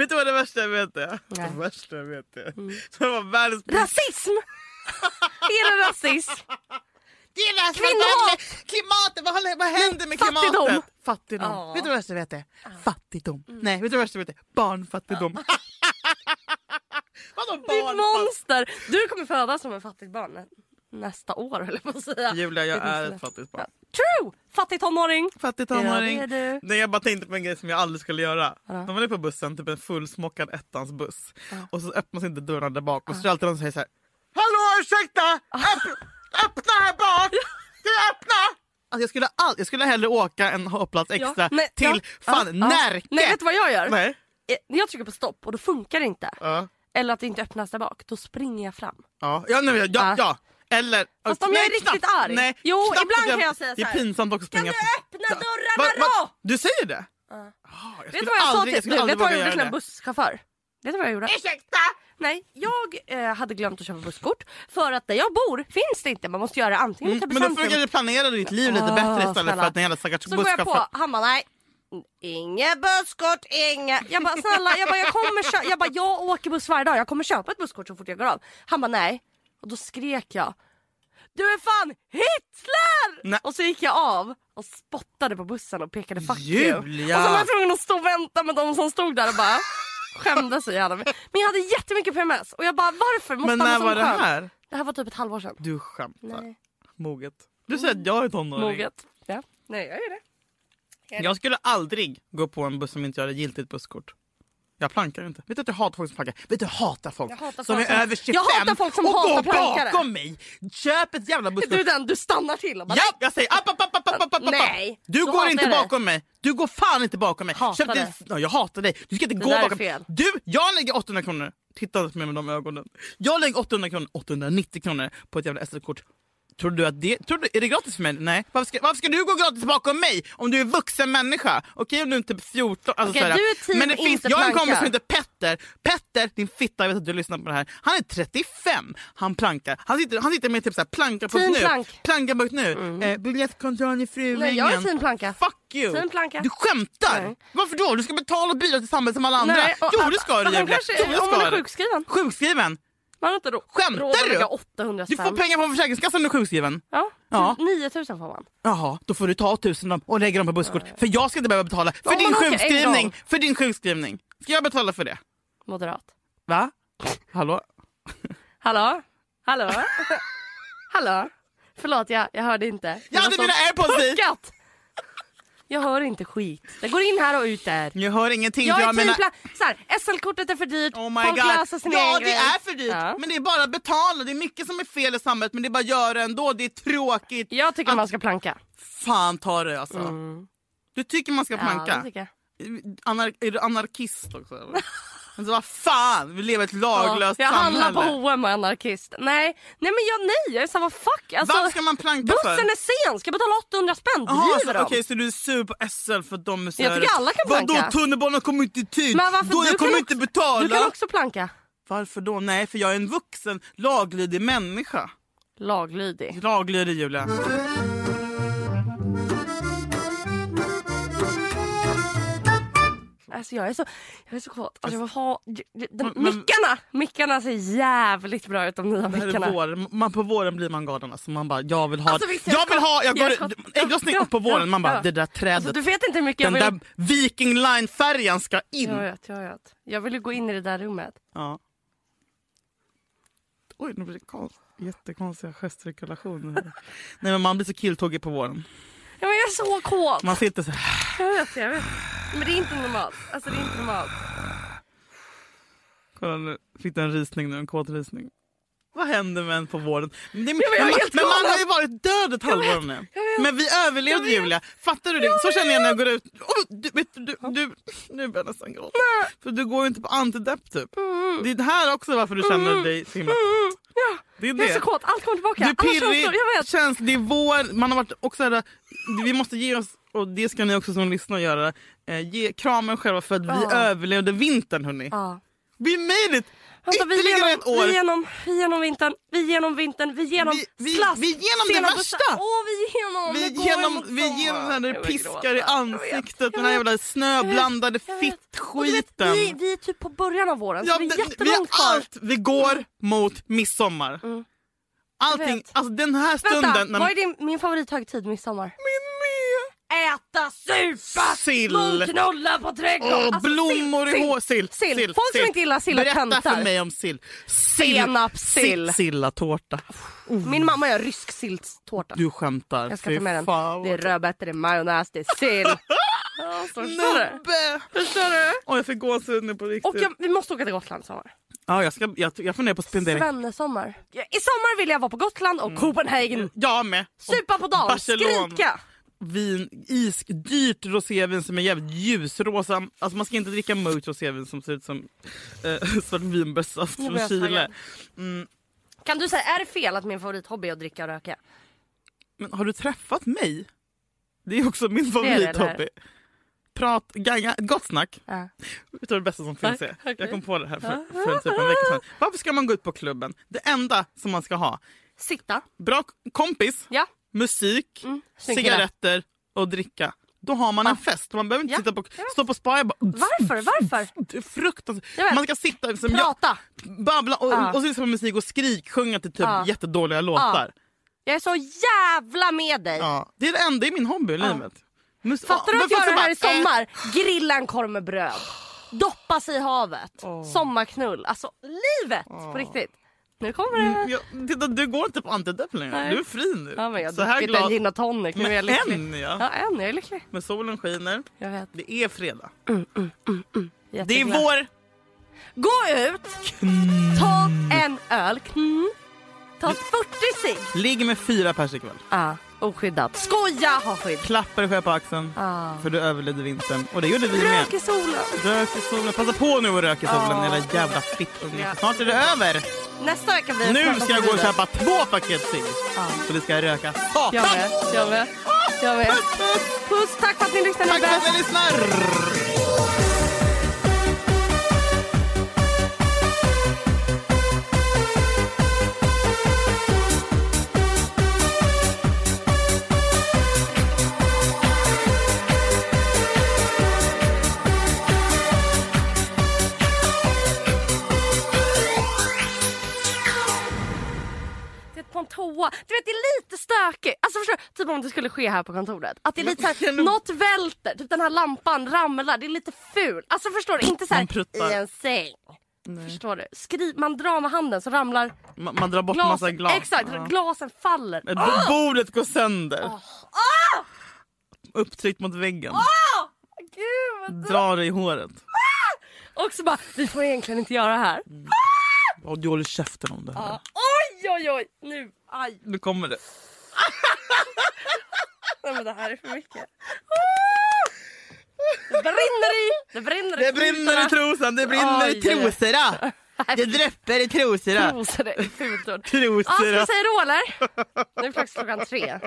Vet du vad det värsta jag vet är? Det värsta jag vet är. Det var världens... Rasism! Det rasism? Det är värsta Kvinnohat! Klimatet, vad, vad händer med Fattigdom. klimatet? Fattigdom. Ja. Vet du vad det värsta jag vet är? Fattigdom. Nej, vet du vad det värsta jag vet är? Barnfattigdom. Vadå Ditt barnfattigdom? monster! Du kommer födas som en fattigt barn nästa år jag på att säga. Julia, jag är ett fattigt barn. True! Fattig tonåring. Fattig tonåring. Ja, det är du. Nej, jag bara tänkte på en grej som jag aldrig skulle göra. Vadå? De var på bussen, typ en fullsmockad ettans buss. Och så öppnas inte dörrarna där bak och så är det alltid någon som säger så här. Hallå ursäkta! Öpp, öppna här bak! Ska jag öppna? Alltså jag, skulle all, jag skulle hellre åka en hållplats extra men- till ja, fan ja, ja. Närke. Nej, vet du vad jag gör? Nej. Eh, När jag trycker på stopp och då funkar det inte. Ja. Eller att det inte öppnas där bak. Då springer jag fram. Ja, ja, nej, ja, ja, Ja. ja. Eller... Fast om nej, jag är riktigt knappt. arg. Nej, Jo, ibland att kan jag säga Det så är här. pinsamt också att Kan du öppna dörrarna Va- va- då? Du säger det? Ah, jag Vet du vad jag sa aldrig, jag till aldrig Vet vad jag gjorde till en det. busschaufför? Vet du vad jag gjorde? Ursäkta! Nej, jag eh, hade glömt att köpa busskort. För att där jag bor finns det inte. Man måste göra det antingen Mm, mm, men då får du planera ditt liv lite Åh, bättre istället snälla. för att en jävla stackars Så går jag på, han bara nej. Inget busskort, inget. Jag bara snälla, jag, bara, jag, kommer jag, bara, jag åker buss varje dag, jag kommer köpa ett busskort så fort jag går av. Han bara nej. Och då skrek jag. Du är fan Hitler! Nej. Och så gick jag av och spottade på bussen och pekade fuck Julia! you. Och så var jag tvungen att stå och vänta med de som stod där och bara skämdes så jävla mycket. Men jag hade jättemycket PMS och jag bara varför måste Men när var det här? Det här var typ ett halvår sedan. Du skämtar. Nej. Moget. Du säger att jag är tonåring. Moget. Ja. Nej jag är det. Jag skulle aldrig gå på en buss som inte har ett giltigt busskort. Jag plankar inte. Vet du att jag hatar folk som plankar? Vet du jag hatar folk Jag hatar som folk är som- över 25 Jag hatar folk som och hatar går plankare. bakom mig. Köp ett jävla Är busskort. du den du stannar till och bara Ja, jag säger app, app, app, app, app, app. Nej, Du går inte bakom mig. Du går fan inte bakom mig. Hatar Köp dig. Ja, jag hatar dig. Du ska inte Det gå är bakom fel. Du, jag lägger 800 kronor. Titta på mig med de ögonen. Jag lägger 800 kronor, 890 kronor på ett jävla SD-kort. Tror du att det, tror du, är det gratis för mig? Nej. Varför ska, varför ska du gå gratis bakom mig om du är vuxen människa? Okej om du är 14. Alltså såhär. du är team Men det finns, jag har en kompis som heter Petter. Petter, din fitta, jag vet att du lyssnar på det här. Han är 35. Han plankar. Han sitter, han sitter med typ såhär planka Team nu. plank. Planka nu. Eh, biljettkontroll i Fruängen. Nej, jag är team planka. Fuck you! Du skämtar! Nej. Varför då? Du ska betala och bidra till samhället som alla andra. Nej, och- jo det ska du Julia. om ska är sjukskriven. Sjukskriven? Man har inte råd Skämtar du? lägga 800 Du får pengar från Försäkringskassan när du är sjukskriven. Ja, Ja. 9000 får man. Jaha, då får du ta tusen dem och lägga dem på busskort. För jag ska inte behöva betala för din sjukskrivning. För din sjukskrivning. Ska jag betala för det? Moderat. Va? Hallå? Hallå? Hallå? Hallå? Förlåt, jag, jag hörde inte. Jag hade var så mina airpods i. Jag hör inte skit. Det går in här och ut där. Jag hör ingenting. Jag för är jag menar... pla- SL-kortet är för dyrt, Oh my folk God. löser sin Ja det grej. är för dyrt Ja. men det är bara att betala. Det är mycket som är fel i samhället men det är bara att göra ändå. Det är tråkigt. Jag tycker att... man ska planka. Fan ta det alltså. Du tycker man ska planka? Ja, det tycker jag. Anar är du anarkist också? Alltså, vad fan, vi lever i ett laglöst jag samhälle. handlar på H&M och är anarkist. Nej, nej men jag, nej, jag är såhär vad fuck. Alltså, Varför ska man planka bussen för? är sen, ska jag betala 800 spänn? Jaha, Driver så, de? Okej så du är sur på SL för att de är så Jag tycker alla kan planka. Vadå tunnelbanan kommer inte i tid? Men varför, då du jag kommer kan inte också, betala. Du kan också planka. Varför då? Nej för jag är en vuxen laglydig människa. Laglydig. Laglydig Julia. Alltså jag är så, jag är så kåt. Alltså jag vill ha, de, Men- mickarna! Mickarna ser jävligt bra ut de nya mickarna. vår. Man, på våren blir man galen. Alltså man bara, jag vill ha... Alltså, visst jag jag vill ha... Jag går, ägglossning Ja, upp på våren. Man bara, ja. det där trädet. Alltså, du vet inte hur mycket den jag vill... där Viking Line-färjan ska in. Jag vet, jag vet. Jag vill gå in i det där rummet. Ja. Oj, nu blir det konst, jättekonstiga gestrekulationer. Nej men man blir så killtågig på våren. Ja, men jag är så kåt. Man sitter så här. Jag vet, jag vet. Men det är inte normalt. Alltså det är inte normalt. Kolla nu, fick du en risning nu, en kåt risning. Vad händer med en på våren? Men, det, men är men, men man har ju varit död ett halvår nu. Men vi överlevde Julia. Fattar du det? Så känner jag när jag går ut. Oh, du, vet, du, du, nu börjar jag nästan gråta. För du går ju inte på antidepp typ. Det är det här också varför du känner dig så himla... Mm, ja. Det är Jag är så det. kåt. Allt kommer tillbaka. Du är pirrig, jag vet. känns, det är vår, man har varit också här, vi måste ge oss, och det ska ni också som lyssnar göra, eh, ge kramen själva för att vi Ja. överlevde vintern hörni. Ja. Vi made it! Vänta, vi Ytterligare genom, ett år! Vi genom, vi genom vintern, vi genom vintern, vi genom Vi- vi- slask. vi genom det värsta. Åh, vi genom, vi går genom, vi sommar. genom det Jag vill piskar i gråta. Vet, ansiktet, jag den här jävla snöblandade fittskiten. vi, vi är typ på början av våren, Ja, så det är det- vi jättelångt kvar. allt, vi går mot midsommar. Mm. Allting, alltså den här stunden. Vänta, när- vad är din, min favorithögtid midsommar? Min! Äta, supa, Sill. på trädgården. Åh, Alltså, blommor sill, i hår. Sill. Sill. Folk som inte gillar sill Berätta töntar. för mig om sill. sill. Senapssill. Sill- Sillatårta. Min mamma gör rysk silltårta. Du skämtar. Jag ska ta med den. fan, Det är rödbetor, det är majonnäs, det är sill. Ja, så Förstår du? Nubbe! Förstår du? Åh, jag fick gåshud nu på riktigt. Och jag, vi måste åka till Gotland i sommar. ja, jag, ska, jag, jag funderar på spendera... Svennesommar. I sommar vill jag vara på Gotland och Copenhagen. Jag med. Supa på dagen, Barcelona. skrika. Vin, is, dyrt rosévin som är jävligt ljusrosa. Alltså man ska inte dricka mörkt rosévin som ser ut som eh, svartvinbärssaft Nu från Chile. Mm, Kan du säga, är det fel att min favorithobby är att dricka och röka? men har du träffat mig? Det är också min favorithobby. Prat, ganga, gott snack. Du vad det bästa som finns är? okej. Jag kom på det här för, för typ en vecka sedan. Varför ska man gå ut på klubben? Det enda som man ska ha, Sitta. bra kompis, Ja. Musik, Mm. Cigaretter och dricka. Då har man en Ja. fest. Man behöver inte Ja. sitta på, stå på spa och bara... Varför? Varför? Fruktansvärt. Man ska sitta som jag, Prata. babbla och, Ja. och så lyssna på musik och skrik, sjunga till typ Ja. jättedåliga låtar. Jag är så jävla med dig. Ja. Det är det enda i min hobby i livet. Mus- Fattar du att göra det här i eh, sommar? Grilla en korv med bröd. Doppa sig i havet. Sommarknull. Alltså livet på riktigt. Nu kommer det. Mm, jag, titta, du går inte på antidepp längre. Nej. Du är fri nu. Ja, men jag så här druckit en glad. gin och tonic. Nu är jag lycklig. en ja. Ja, en. Jag är lycklig. Men solen skiner. Jag vet. Det är fredag. Det är vår. Gå ut, ta en öl, ta 40 cigg. Ligg med fyra pers ikväll. Ah, oskyddat. Skoja, ha skydd. Klappa dig själv på axeln. Ah. För du överlevde vintern. Och det gjorde vi med. Rök i solen. Rök i solen. Passa på nu och rök i solen era jävla fittungar. Ja. Snart är det över. Nästa vecka blir det Nu ska jag gå och köpa två paket cigg. Ja. Så det ska röka Jag satan. med, jag med. Jag med. Puss, tack för att ni lyssnade. Tack för att ni lyssnar. Om det skulle ske här på kontoret. Att det är lite såhär, något välter. Typ den här lampan ramlar. Det är lite ful. Alltså förstår du? Inte såhär i en säng. Förstår du? Skri man drar med handen så ramlar Man, man drar bort massa glasen. glas. Exakt, Ja. glasen faller. Men bo- Bordet går sönder. Upptryckt mot väggen. Gud! Drar dig i håret. Och så bara, vi får egentligen inte göra det här. Och du håller käften om det här. Ja. Oj, oj, oj! Nu, aj. Nu kommer det. Nej, men det här är för mycket. Det brinner i! Det brinner i Det brinner i trosan, det brinner i trosorna. Det dräpper i trosorna. Trosor är ett fult ord. Trosor. Ja, ska vi säga då eller? Nu är faktiskt klockan tre.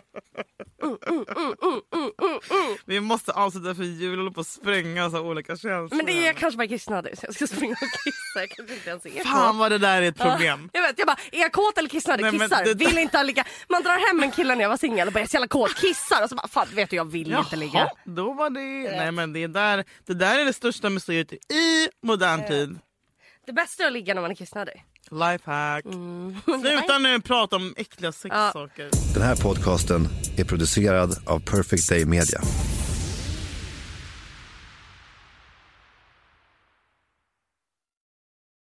Vi måste avsluta för jul och håller på att spränga så olika känslor. Men det är kanske bara kissnödig så jag ska springa och kissa. Jag kanske inte ens är Fan vad det där är ett problem. Jag vet, jag bara, är jag kåt eller kissnödig? Nej, Kissar. det- Vill inte ligga. Man drar hem en kille när jag var singel och bara, jag är så jävla kåt. Kissar. Och så bara, fan vet du jag vill inte ligga. Jaha, då var det... Nej men det där, det där är det största mysteriet i modern tid. Det bästa är att ligga när man är kissnödig. Lifehack. Mm. Sluta nu prata om äckliga sexsaker. Den här podcasten är producerad av Perfect Day Media.